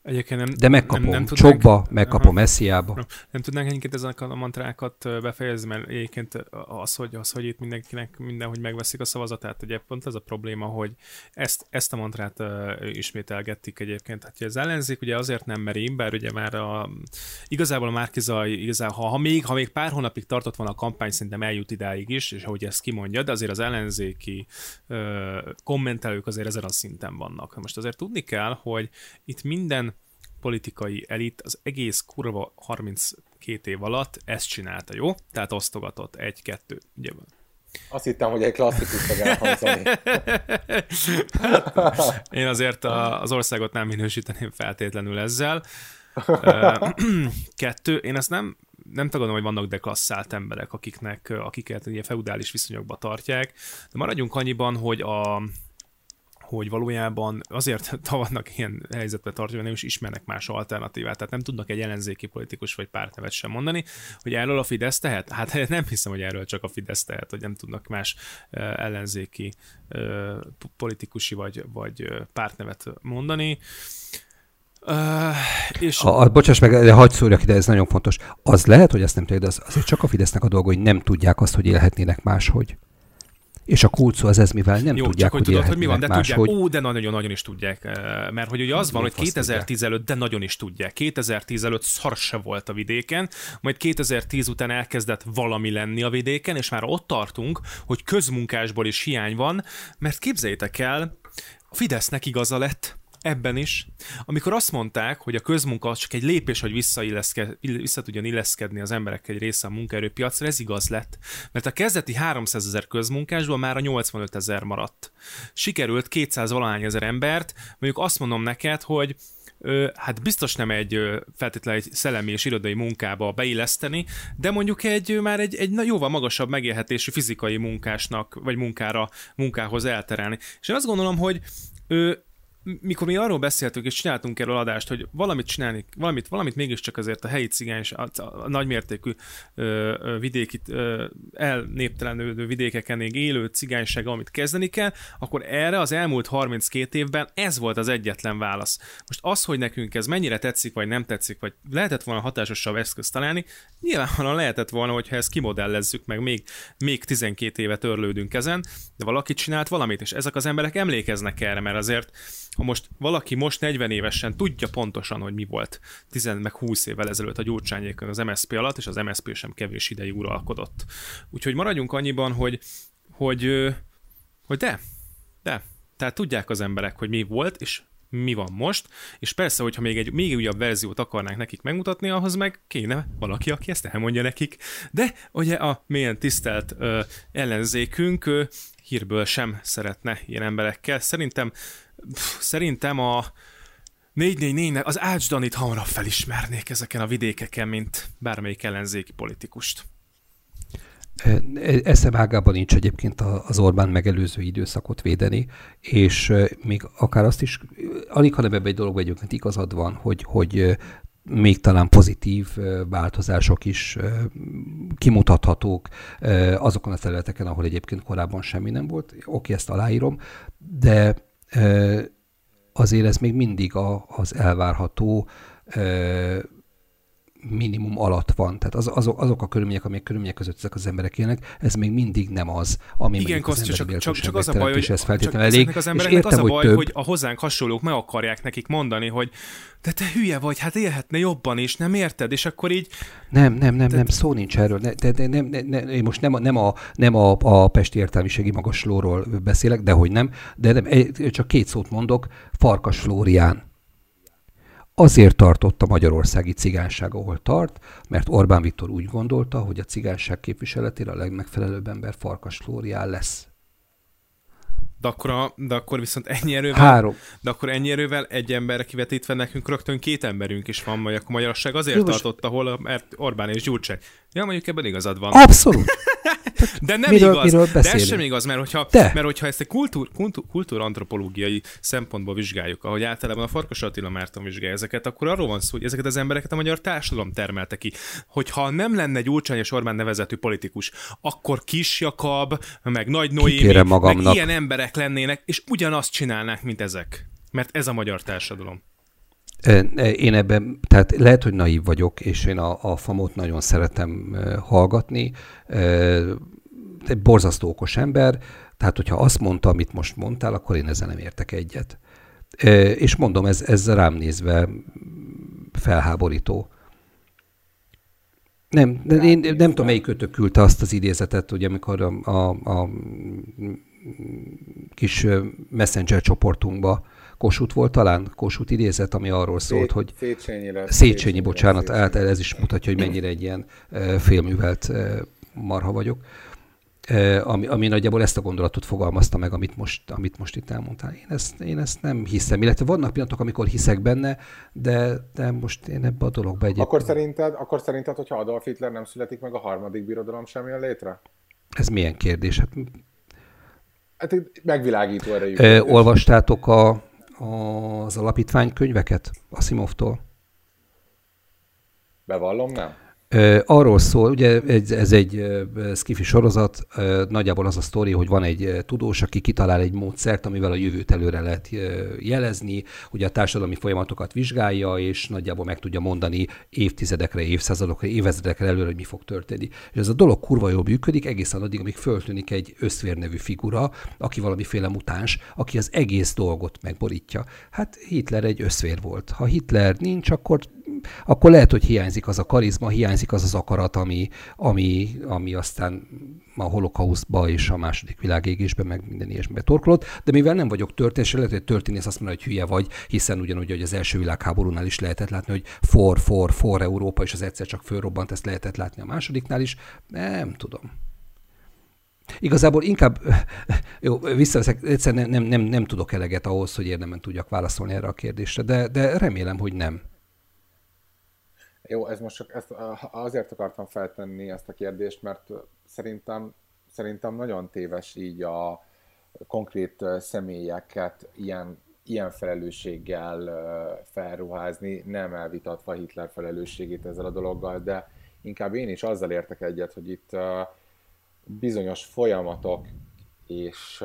Egyébként nem, De megkapom nem, nem tudnánk, csokba, megkapom esziába. Nem, nem tudnánk egyébként ezeket a mantrákat befejezni, mert egyébként az, hogy, az, hogy itt mindenkinek mindenhogy megveszik a szavazatát, ugye pont ez a probléma, hogy ezt, ezt a mantrát uh, ismételgettik egyébként. Hát az ellenzék ugye azért nem meri, bár ugye már a, igazából a Márkizaj, igazából, ha, ha, még, ha még pár hónapig tartott volna a kampány, szerintem eljut idáig is, és ahogy ezt kimondja, de azért az ellenzéki uh, kommentelők azért ezen a szinten vannak. Most azért tudni kell, hogy itt minden politikai elit az egész kurva 32 év alatt ezt csinálta, jó? Tehát osztogatott egy-kettő, ugye van. Azt hittem, hogy egy klasszikus (laughs) fog elhangzani. Én azért a, az országot nem minősíteném feltétlenül ezzel. (clears throat) Kettő, én ezt nem, nem tagadom, hogy vannak deklasszált emberek, akiknek, akiket ugye feudális viszonyokba tartják, de maradjunk annyiban, hogy a, hogy valójában azért (laughs) vannak ilyen helyzetbe tartva, hogy nem is ismernek más alternatívát, tehát nem tudnak egy ellenzéki politikus vagy pártnevet sem mondani, hogy erről a Fidesz tehet? Hát (laughs) nem hiszem, hogy erről csak a Fidesz tehet, hogy nem tudnak más ellenzéki politikusi vagy, vagy pártnevet mondani. Uh, és... A, a, bocsáss meg, de hagyd szóljak ide, ez nagyon fontos. Az lehet, hogy ezt nem tudja, de az, azért csak a Fidesznek a dolga, hogy nem tudják azt, hogy élhetnének máshogy. És a kulcú az ez, mivel nem Jó, tudják, csak hogy, tudod, hogy mi van, de más, tudják, hogy... ó, de nagyon-nagyon is tudják, eh, mert hogy ugye az van, hogy 2010 előtt, de nagyon is tudják. 2010 előtt szar se volt a vidéken, majd 2010 után elkezdett valami lenni a vidéken, és már ott tartunk, hogy közmunkásból is hiány van, mert képzeljétek el, a Fidesznek igaza lett, ebben is. Amikor azt mondták, hogy a közmunka csak egy lépés, hogy vissza tudjon illeszkedni az emberek egy része a munkaerőpiacra, ez igaz lett. Mert a kezdeti 300 ezer közmunkásból már a 85 ezer maradt. Sikerült 200 valahány ezer embert, mondjuk azt mondom neked, hogy hát biztos nem egy feltétlenül egy szellemi és irodai munkába beilleszteni, de mondjuk egy már egy, egy jóval magasabb megélhetésű fizikai munkásnak, vagy munkára, munkához elterelni. És én azt gondolom, hogy mikor mi arról beszéltünk és csináltunk erről adást, hogy valamit csinálni, valamit, valamit mégiscsak azért a helyi cigány és a, a nagymértékű ö, ö, vidéki, ö, elnéptelenődő vidékeken még élő cigányság, amit kezdeni kell, akkor erre az elmúlt 32 évben ez volt az egyetlen válasz. Most az, hogy nekünk ez mennyire tetszik, vagy nem tetszik, vagy lehetett volna hatásosabb eszközt találni, nyilvánvalóan lehetett volna, hogyha ezt kimodellezzük, meg még, még 12 éve törlődünk ezen, de valaki csinált valamit, és ezek az emberek emlékeznek erre, mert azért ha most valaki most 40 évesen tudja pontosan, hogy mi volt 10 meg 20 évvel ezelőtt a gyurcsányékon az MSZP alatt, és az MSZP sem kevés ideig uralkodott. Úgyhogy maradjunk annyiban, hogy, hogy, hogy de, de, tehát tudják az emberek, hogy mi volt, és mi van most, és persze, hogyha még egy még újabb verziót akarnánk nekik megmutatni, ahhoz meg kéne valaki, aki ezt elmondja nekik. De ugye a mélyen tisztelt ö, ellenzékünk ö, hírből sem szeretne ilyen emberekkel. Szerintem szerintem a 444-nek az Ács Danit hamarabb felismernék ezeken a vidékeken, mint bármelyik ellenzéki politikust. Eszem ágában nincs egyébként az Orbán megelőző időszakot védeni, és még akár azt is, alig hanem ebben egy dolog egyébként igazad van, hogy, hogy még talán pozitív változások is kimutathatók azokon a területeken, ahol egyébként korábban semmi nem volt. Oké, ezt aláírom, de azért ez még mindig a, az elvárható minimum alatt van. Tehát az, azok, azok a körülmények, amelyek körülmények között ezek az emberek élnek, ez még mindig nem az, ami Igen, az csak, csak, csak az a baj, hogy, ez csak elég. az embereknek értem, az a baj, hogy, hogy a hozzánk hasonlók meg akarják nekik mondani, hogy de te hülye vagy, hát élhetne jobban is, nem érted? És akkor így... Nem, nem, nem, te... nem, szó nincs erről. Ne, de, de nem, ne, ne, én most nem, a, nem, a, nem a, a pesti értelmiségi magaslóról beszélek, de hogy nem, de nem, csak két szót mondok, Farkas Flórián Azért tart a magyarországi cigányság, ahol tart, mert Orbán Viktor úgy gondolta, hogy a cigányság képviseletére a legmegfelelőbb ember Farkas Flórián lesz. De akkor, a, de akkor viszont ennyi erővel, Három. de akkor ennyi erővel egy emberre kivetítve nekünk rögtön két emberünk is van, vagy akkor magyarság azért Jó, tartott, ahol mert Orbán és Gyurcsány. Ja, mondjuk ebben igazad van. Abszolút. (laughs) De nem miről, igaz, miről de ez sem igaz, mert hogyha, de. mert hogyha ezt egy kultúr, kultúr, kultúrantropológiai szempontból vizsgáljuk, ahogy általában a Farkas Attila Márton vizsgálja ezeket, akkor arról van szó, hogy ezeket az embereket a magyar társadalom termelte ki. Hogyha nem lenne egy Gyurcsány és Orbán nevezetű politikus, akkor Kis Jakab, meg Nagy Noémi, meg ilyen emberek lennének, és ugyanazt csinálnák, mint ezek. Mert ez a magyar társadalom. Én ebben, tehát lehet, hogy naív vagyok, és én a, a famot nagyon szeretem hallgatni. Egy borzasztó okos ember, tehát hogyha azt mondta, amit most mondtál, akkor én ezzel nem értek egyet. És mondom, ez, ez rám nézve felháborító. Nem, de én nem tudom, melyik kötök küldte azt az idézetet, ugye, amikor a, a, a kis messenger csoportunkba Kossuth volt talán, Kossuth idézet, ami arról szólt, hogy Széchenyi, lesz, Széchenyi, bocsánat, Széchenyi. Hát ez is mutatja, hogy mennyire egy ilyen félművelt marha vagyok. Ami, ami nagyjából ezt a gondolatot fogalmazta meg, amit most, amit most itt elmondtál. Én ezt, én ezt nem hiszem, illetve vannak pillanatok, amikor hiszek benne, de, de most én ebbe a dologba egyébként... Akkor szerinted, akkor szerinted, hogyha Adolf Hitler nem születik meg, a harmadik birodalom sem jön létre? Ez milyen kérdés? Hát, hát megvilágító erejű. Olvastátok a, az alapítványkönyveket Asimovtól? Bevallom, nem. Arról szól, ugye ez, egy skifi sorozat, nagyjából az a sztori, hogy van egy tudós, aki kitalál egy módszert, amivel a jövőt előre lehet jelezni, ugye a társadalmi folyamatokat vizsgálja, és nagyjából meg tudja mondani évtizedekre, évszázadokra, évezredekre előre, hogy mi fog történni. És ez a dolog kurva jól működik, egészen addig, amíg föltűnik egy összvérnevű figura, aki valamiféle mutáns, aki az egész dolgot megborítja. Hát Hitler egy összvér volt. Ha Hitler nincs, akkor akkor lehet, hogy hiányzik az a karizma, hiányzik az az akarat, ami, ami, ami aztán a holokauszba és a második világégésben, meg minden ilyesmibe torkolott, de mivel nem vagyok történés, lehet, hogy történész azt mondja, hogy hülye vagy, hiszen ugyanúgy, hogy az első világháborúnál is lehetett látni, hogy for, for, for Európa, és az egyszer csak fölrobbant, ezt lehetett látni a másodiknál is, nem tudom. Igazából inkább, (laughs) jó, visszaveszek, egyszerűen nem, nem, nem tudok eleget ahhoz, hogy érdemben tudjak válaszolni erre a kérdésre, de, de remélem, hogy nem. Jó, ez most csak ezt, azért akartam feltenni ezt a kérdést, mert szerintem, szerintem nagyon téves így a konkrét személyeket ilyen, ilyen felelősséggel felruházni, nem elvitatva Hitler felelősségét ezzel a dologgal, de inkább én is azzal értek egyet, hogy itt bizonyos folyamatok és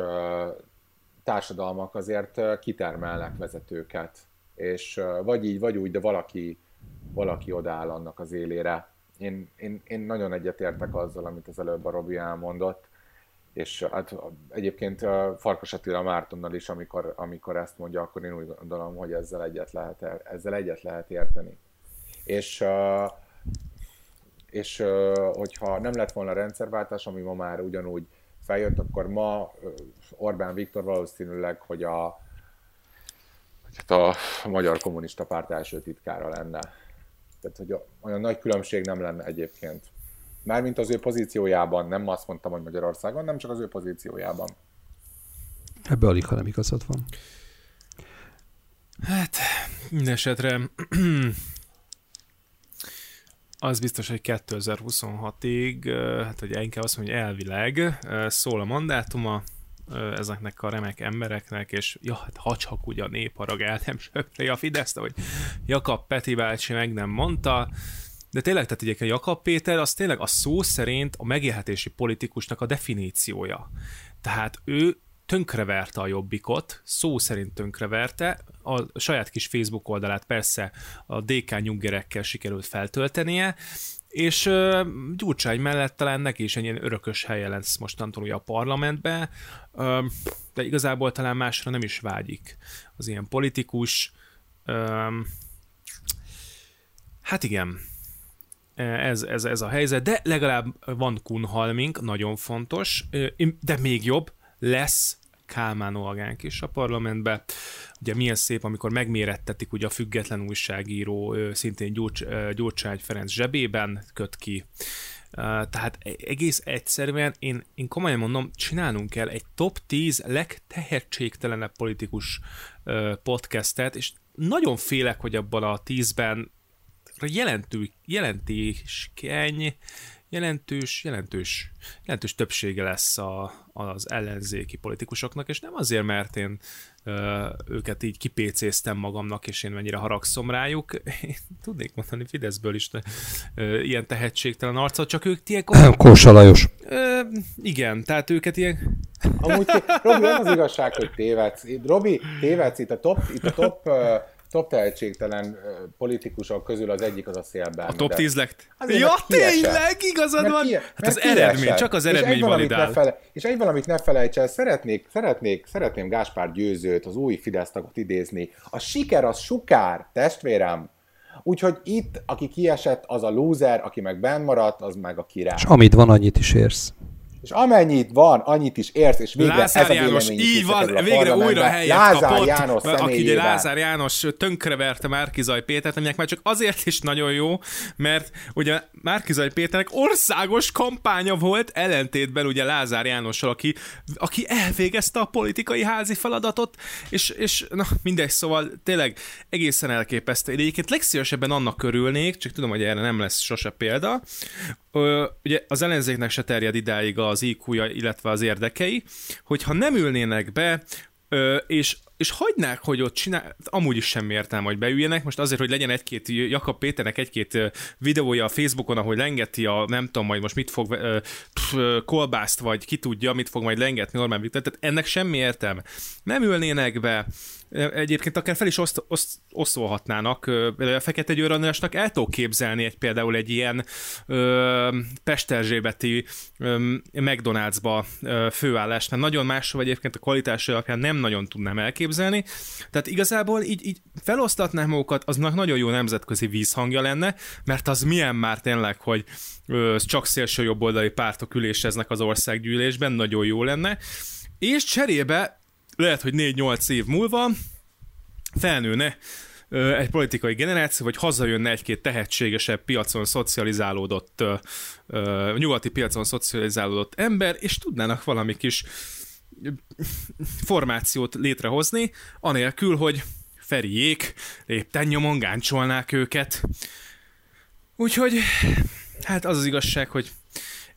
társadalmak azért kitermelnek vezetőket, és vagy így, vagy úgy, de valaki, valaki odaáll annak az élére. Én, én, én nagyon egyetértek azzal, amit az előbb a Robi elmondott, és hát egyébként Farkas Attila Mártonnal is, amikor, amikor ezt mondja, akkor én úgy gondolom, hogy ezzel egyet lehet, ezzel egyet lehet érteni. És és hogyha nem lett volna rendszerváltás, ami ma már ugyanúgy feljött, akkor ma Orbán Viktor valószínűleg, hogy a, hát a Magyar Kommunista Párt első titkára lenne. Tehát, hogy olyan nagy különbség nem lenne egyébként. Mármint az ő pozíciójában, nem azt mondtam, hogy Magyarországon, nem csak az ő pozíciójában. Ebbe alig, ha nem igazad van. Hát, mindesetre az biztos, hogy 2026-ig, hát hogy inkább azt mondja, hogy elvileg szól a mandátuma ezeknek a remek embereknek, és ja, hát hagyhak ugye a népharag el nem söpri a Fidesz, hogy Jakab Peti bácsi meg nem mondta, de tényleg, tehát ugye a Jakab Péter, az tényleg a szó szerint a megélhetési politikusnak a definíciója. Tehát ő tönkreverte a jobbikot, szó szerint tönkreverte, a saját kis Facebook oldalát persze a DK nyuggerekkel sikerült feltöltenie, és uh, Gyurcsány mellett talán neki is egy ilyen örökös helye lesz mostantól ugye a parlamentbe, uh, de igazából talán másra nem is vágyik az ilyen politikus. Uh, hát igen, ez, ez, ez a helyzet, de legalább van kunhalmink, nagyon fontos, de még jobb, lesz Kálmán Olgánk is a parlamentbe. Ugye milyen szép, amikor megmérettetik ugye a független újságíró, szintén Gyurcs, Gyurcsány Ferenc zsebében köt ki. Tehát e, egész egyszerűen én, én komolyan mondom, csinálnunk kell egy top 10 legtehetségtelenebb politikus podcastet, és nagyon félek, hogy abban a 10-ben jelentő, jelentéskeny jelentős, jelentős, jelentős többsége lesz a, az ellenzéki politikusoknak, és nem azért, mert én ö, őket így kipécéztem magamnak, és én mennyire haragszom rájuk. Én tudnék mondani Fideszből is ö, ilyen tehetségtelen arcot, csak ők ilyen... Kósa Lajos. Ö, igen, tehát őket ilyen... Amúgy, Robi, az igazság, hogy tévedsz. Robi, tévedsz, itt a top, itt a top top tehetségtelen politikusok közül az egyik az a szélben. A top 10 legt? Ja, tényleg, igazad van? Hát az eredmény, csak az eredmény és validál. Fele, és egy valamit ne felejts el, szeretnék, szeretnék, szeretném Gáspár Győzőt, az új Fidesz tagot idézni. A siker az sukár, testvérem. Úgyhogy itt, aki kiesett, az a loser, aki meg benn maradt, az meg a király. És amit van, annyit is érsz. És amennyit van, annyit is érsz, és végre Lázár ez a János, így van, végre újra helyet Lázár kapott, János aki ugye Lázár János tönkreverte Márkizaj Pétert, aminek már csak azért is nagyon jó, mert ugye Márkizaj Péternek országos kampánya volt, ellentétben ugye Lázár Jánossal, aki, aki elvégezte a politikai házi feladatot, és, és na mindegy, szóval tényleg egészen elképesztő. Én egyébként legszívesebben annak körülnék, csak tudom, hogy erre nem lesz sose példa, Ö, ugye az ellenzéknek se terjed idáig az iq illetve az érdekei, hogyha nem ülnének be, ö, és és hagynák, hogy ott csinál, amúgy is semmi értelme, hogy beüljenek, most azért, hogy legyen egy-két, Jakab Péternek egy-két videója a Facebookon, ahogy lengeti a, nem tudom, majd most mit fog, pff, kolbászt, vagy ki tudja, mit fog majd lengetni Orbán Viktor, tehát ennek semmi értelme. Nem ülnének be, Egyébként akár fel is oszt, oszt, oszolhatnának, a Fekete Győr el tudok képzelni egy például egy ilyen ö, Pesterzsébeti McDonald'sba ö, főállás, mert nagyon máshol egyébként a kvalitás alapján nem nagyon tudnám elképzelni. Tehát igazából így, így felosztatnák magukat, aznak nagyon jó nemzetközi vízhangja lenne, mert az milyen már tényleg, hogy ö, csak szélső jobboldali pártok üléseznek az országgyűlésben, nagyon jó lenne. És cserébe lehet, hogy 4-8 év múlva felnőne egy politikai generáció, vagy hazajönne egy-két tehetségesebb piacon szocializálódott, nyugati piacon szocializálódott ember, és tudnának valami kis formációt létrehozni, anélkül, hogy Feriék lépten nyomon gáncsolnák őket. Úgyhogy, hát az az igazság, hogy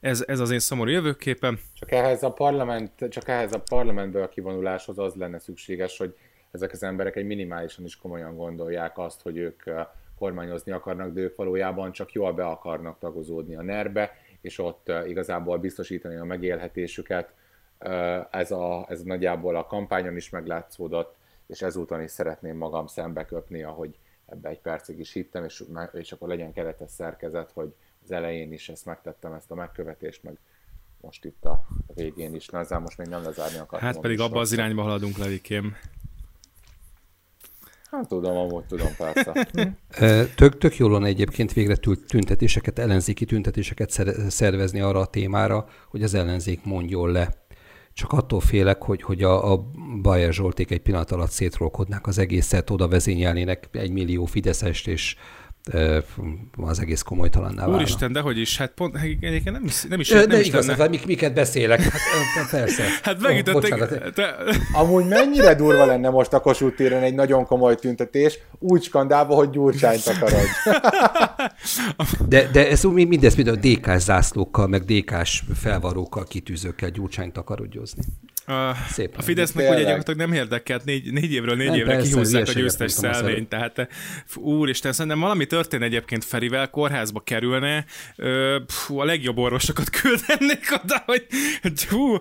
ez, ez az én szomorú jövőképem. Csak ehhez a parlament, csak ehhez a parlamentből a kivonuláshoz az lenne szükséges, hogy ezek az emberek egy minimálisan is komolyan gondolják azt, hogy ők kormányozni akarnak, de ők valójában csak jól be akarnak tagozódni a nerbe, és ott igazából biztosítani a megélhetésüket. Ez, a, ez nagyjából a kampányon is meglátszódott, és ezúton is szeretném magam szembe köpni, ahogy ebbe egy percig is hittem, és, és akkor legyen keretes szerkezet, hogy az elején is ezt megtettem, ezt a megkövetést, meg most itt a végén is, na ezzel most még nem lezárni akartam. Hát pedig abba az irányba haladunk, Levikém. Hát tudom, amúgy tudom, persze. (laughs) tök, tök jól lenne egyébként végre tüntetéseket, ellenzéki tüntetéseket szervezni arra a témára, hogy az ellenzék mondjon le. Csak attól félek, hogy, hogy a, a Bajer Zsolték egy pillanat alatt szétrolkodnák az egészet, oda vezényelnének egy millió Fideszest, és az egész komolytalanná válna. Úristen, de hogy is, hát pont egyébként nem is, nem is, nem de is igaz, lenne. mik, miket beszélek, hát persze. (laughs) hát megütöttek. Oh, te... Amúgy mennyire durva lenne most a Kossuth téren egy nagyon komoly tüntetés, úgy skandálva, hogy Gyurcsányt akarodj. (laughs) de, de ez mindez mind a DK-s zászlókkal, meg DK-s felvarókkal, kitűzőkkel Gyurcsányt akarodjozni. A, Szép a Fidesznek ugye gyakorlatilag nem érdekelt, négy, négy évről négy nem, évre persze, kihúzzák a győztes szelvényt, tehát úristen, szerintem valami történ egyébként Ferivel, kórházba kerülne, ö, pfú, a legjobb orvosokat (laughs) küldenék oda, hogy hú.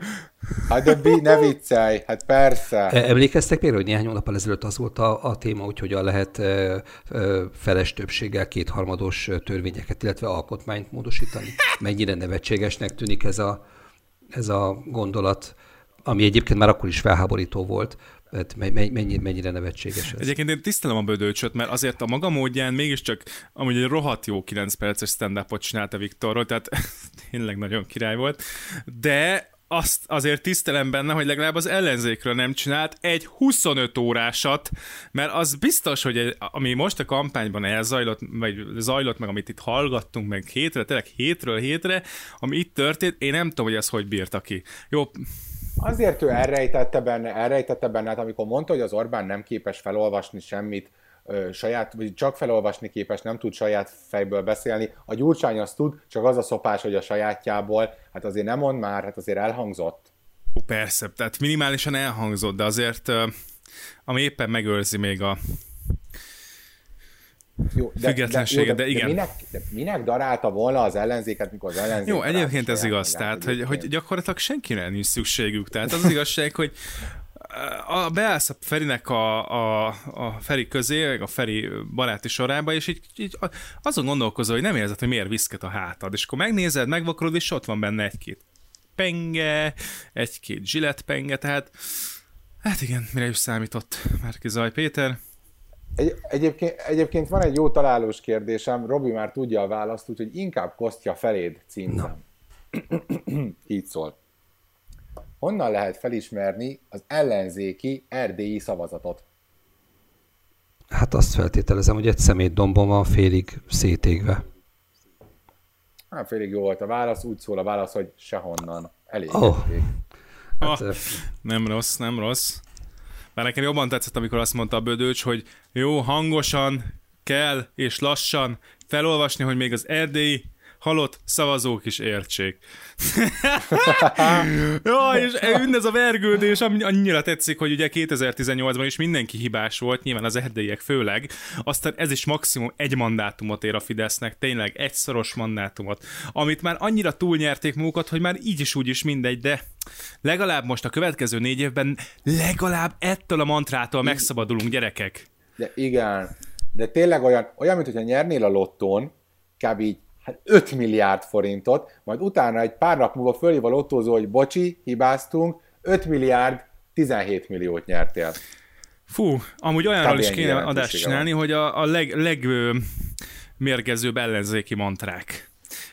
Hát de bi, ne viccelj, hát persze. E, emlékeztek például, hogy néhány hónappal ezelőtt az volt a, a téma, hogy hogyan lehet ö, ö, feles többséggel kétharmados törvényeket, illetve alkotmányt módosítani. (laughs) Mennyire nevetségesnek tűnik ez a, ez a gondolat ami egyébként már akkor is felháborító volt, mert mennyi, mennyire nevetséges ez. Egyébként én tisztelem a bödölcsöt, mert azért a maga módján mégiscsak amúgy egy rohadt jó 9 perces stand csinálta Viktorról, tehát (laughs) tényleg nagyon király volt, de azt azért tisztelem benne, hogy legalább az ellenzékről nem csinált egy 25 órásat, mert az biztos, hogy egy, ami most a kampányban elzajlott, vagy zajlott meg, amit itt hallgattunk meg hétre, tényleg hétről hétre, ami itt történt, én nem tudom, hogy ez hogy bírta ki. Jó, Azért ő elrejtette benne, elrejtette benne, hát amikor mondta, hogy az Orbán nem képes felolvasni semmit, saját, vagy csak felolvasni képes, nem tud saját fejből beszélni. A Gyurcsány azt tud, csak az a szopás, hogy a sajátjából, hát azért nem mond már, hát azért elhangzott. Ó, persze, tehát minimálisan elhangzott, de azért ami éppen megőrzi még a jó, de, függetlensége, de, de, de, igen. De minek, de minek darálta volna az ellenzéket, mikor az ellenzék... Jó, egyébként ez igaz, tehát, hogy, hogy gyakorlatilag senkire nincs szükségük. Tehát az, az igazság, hogy a, beállsz a Ferinek a, a, a Feri közé, a Feri baráti sorába, és így, így azon gondolkozol, hogy nem érzed, hogy miért viszket a hátad, és akkor megnézed, megvakarod, és ott van benne egy-két penge, egy-két zsiletpenge, tehát hát igen, mire is számított Márki Zaj Péter. Egy, egyébként, egyébként van egy jó találós kérdésem, Robi már tudja a választ, úgyhogy inkább Kostya feléd címzem. (clears throat) Így szól. Honnan lehet felismerni az ellenzéki erdélyi szavazatot? Hát azt feltételezem, hogy egy szemétdombon van félig szétégve. Hát félig jó volt a válasz, úgy szól a válasz, hogy sehonnan. Elég. Oh. Hát, oh, nem rossz, nem rossz. Már nekem jobban tetszett, amikor azt mondta a bödőcs, hogy jó, hangosan kell és lassan felolvasni, hogy még az erdélyi halott szavazók is értsék. (laughs) ja, és ez a vergődés ami annyira tetszik, hogy ugye 2018-ban is mindenki hibás volt, nyilván az erdélyiek főleg, aztán ez is maximum egy mandátumot ér a Fidesznek, tényleg egy szoros mandátumot, amit már annyira túlnyerték magukat, hogy már így is úgy is mindegy, de legalább most a következő négy évben legalább ettől a mantrától megszabadulunk, gyerekek. De igen, de tényleg olyan, olyan mint hogyha nyernél a lottón, kb. így hát 5 milliárd forintot, majd utána egy pár nap múlva fölhív a lottózó, hogy bocsi, hibáztunk, 5 milliárd 17 milliót nyertél. Fú, amúgy olyanról is kéne adást csinálni, van. hogy a, a leg, legmérgezőbb ellenzéki mantrák.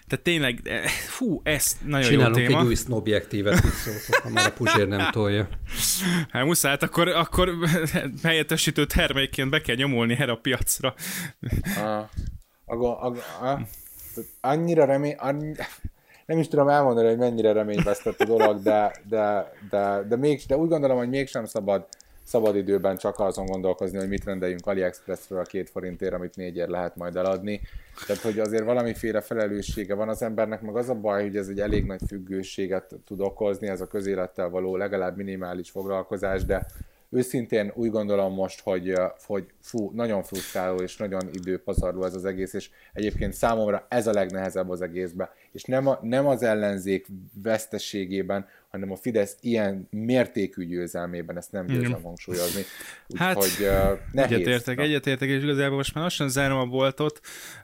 Tehát tényleg, eh, fú, ez nagyon Csinálunk jó téma. egy új sznobjektívet, szóltok, ha már a Puzsér nem tolja. (laughs) Hát muszáj, hát akkor, akkor (laughs) helyettesítő termékként be kell nyomulni erre a piacra. A, a, a, a, annyira remény, annyi, nem is tudom elmondani, hogy mennyire reményvesztett a dolog, de, de, de, de, még, de úgy gondolom, hogy mégsem szabad szabadidőben csak azon gondolkozni, hogy mit rendeljünk AliExpressről a két forintért, amit négyért lehet majd eladni. Tehát, hogy azért valamiféle felelőssége van az embernek, meg az a baj, hogy ez egy elég nagy függőséget tud okozni, ez a közélettel való legalább minimális foglalkozás, de őszintén úgy gondolom most, hogy, hogy fú, nagyon frusztráló és nagyon időpazarló ez az egész, és egyébként számomra ez a legnehezebb az egészben. És nem, a, nem az ellenzék veszteségében, hanem a Fidesz ilyen mértékű győzelmében, ezt nem győzem hangsúlyozni. Úgy, hát, hogy, uh, nehéz. Egyetértek, egyetértek, és igazából most már lassan zárom a boltot.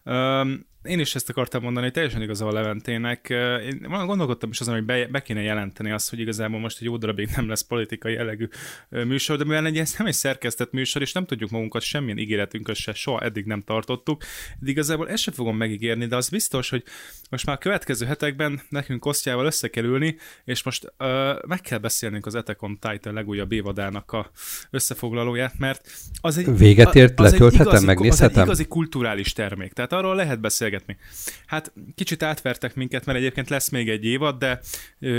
Um, én is ezt akartam mondani, hogy teljesen igaza a Leventének. Én gondolkodtam is azon, hogy be, be kéne jelenteni azt, hogy igazából most egy jó darabig nem lesz politikai jellegű műsor, de mivel egy, ez nem egy szerkesztett műsor, és nem tudjuk magunkat semmilyen ígéretünket se soha eddig nem tartottuk, de igazából ezt sem fogom megígérni, de az biztos, hogy most már a következő hetekben nekünk Kosztjával összekerülni, és most uh, meg kell beszélnünk az Attack on Titan legújabb évadának a összefoglalóját, mert az egy, Véget ért, letölthetem, megnézhetem? Az egy igazi kulturális termék, tehát arról lehet beszélgetni beszélgetni. Hát kicsit átvertek minket, mert egyébként lesz még egy évad, de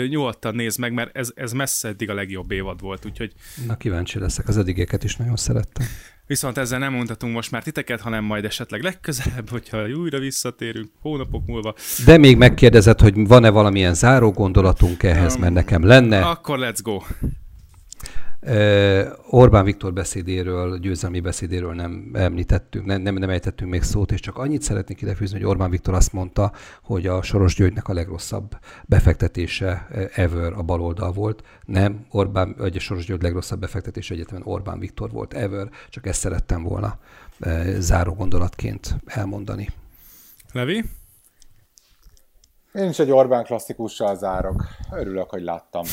nyugodtan nézd meg, mert ez, ez messze eddig a legjobb évad volt, úgyhogy... Na kíváncsi leszek, az eddigeket is nagyon szerettem. Viszont ezzel nem mondhatunk most már titeket, hanem majd esetleg legközelebb, hogyha újra visszatérünk hónapok múlva. De még megkérdezed, hogy van-e valamilyen záró gondolatunk ehhez, um, mert nekem lenne. Akkor let's go. Orbán Viktor beszédéről, győzelmi beszédéről nem említettünk, nem, nem, nem ejtettünk még szót, és csak annyit szeretnék idefűzni, hogy Orbán Viktor azt mondta, hogy a Soros Györgynek a legrosszabb befektetése ever a baloldal volt. Nem, Orbán, vagy a Soros György legrosszabb befektetése egyetemen Orbán Viktor volt ever, csak ezt szerettem volna záró gondolatként elmondani. Levi? Én is egy Orbán klasszikussal zárok. Örülök, hogy láttam.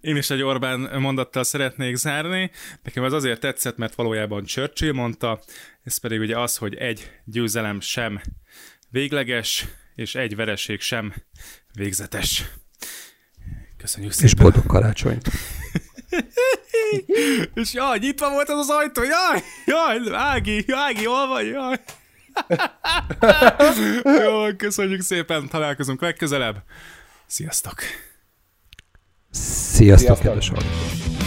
Én is egy Orbán mondattal szeretnék zárni. Nekem az azért tetszett, mert valójában Churchill mondta, ez pedig ugye az, hogy egy győzelem sem végleges, és egy vereség sem végzetes. Köszönjük szépen. És boldog karácsonyt. (laughs) és jaj, nyitva volt az az ajtó, jaj, jaj, Ági, Ági, hol vagy, jaj. (laughs) Jó, köszönjük szépen, találkozunk legközelebb. Sziasztok! Sziasztok, Sziasztok. kedves hallgatók!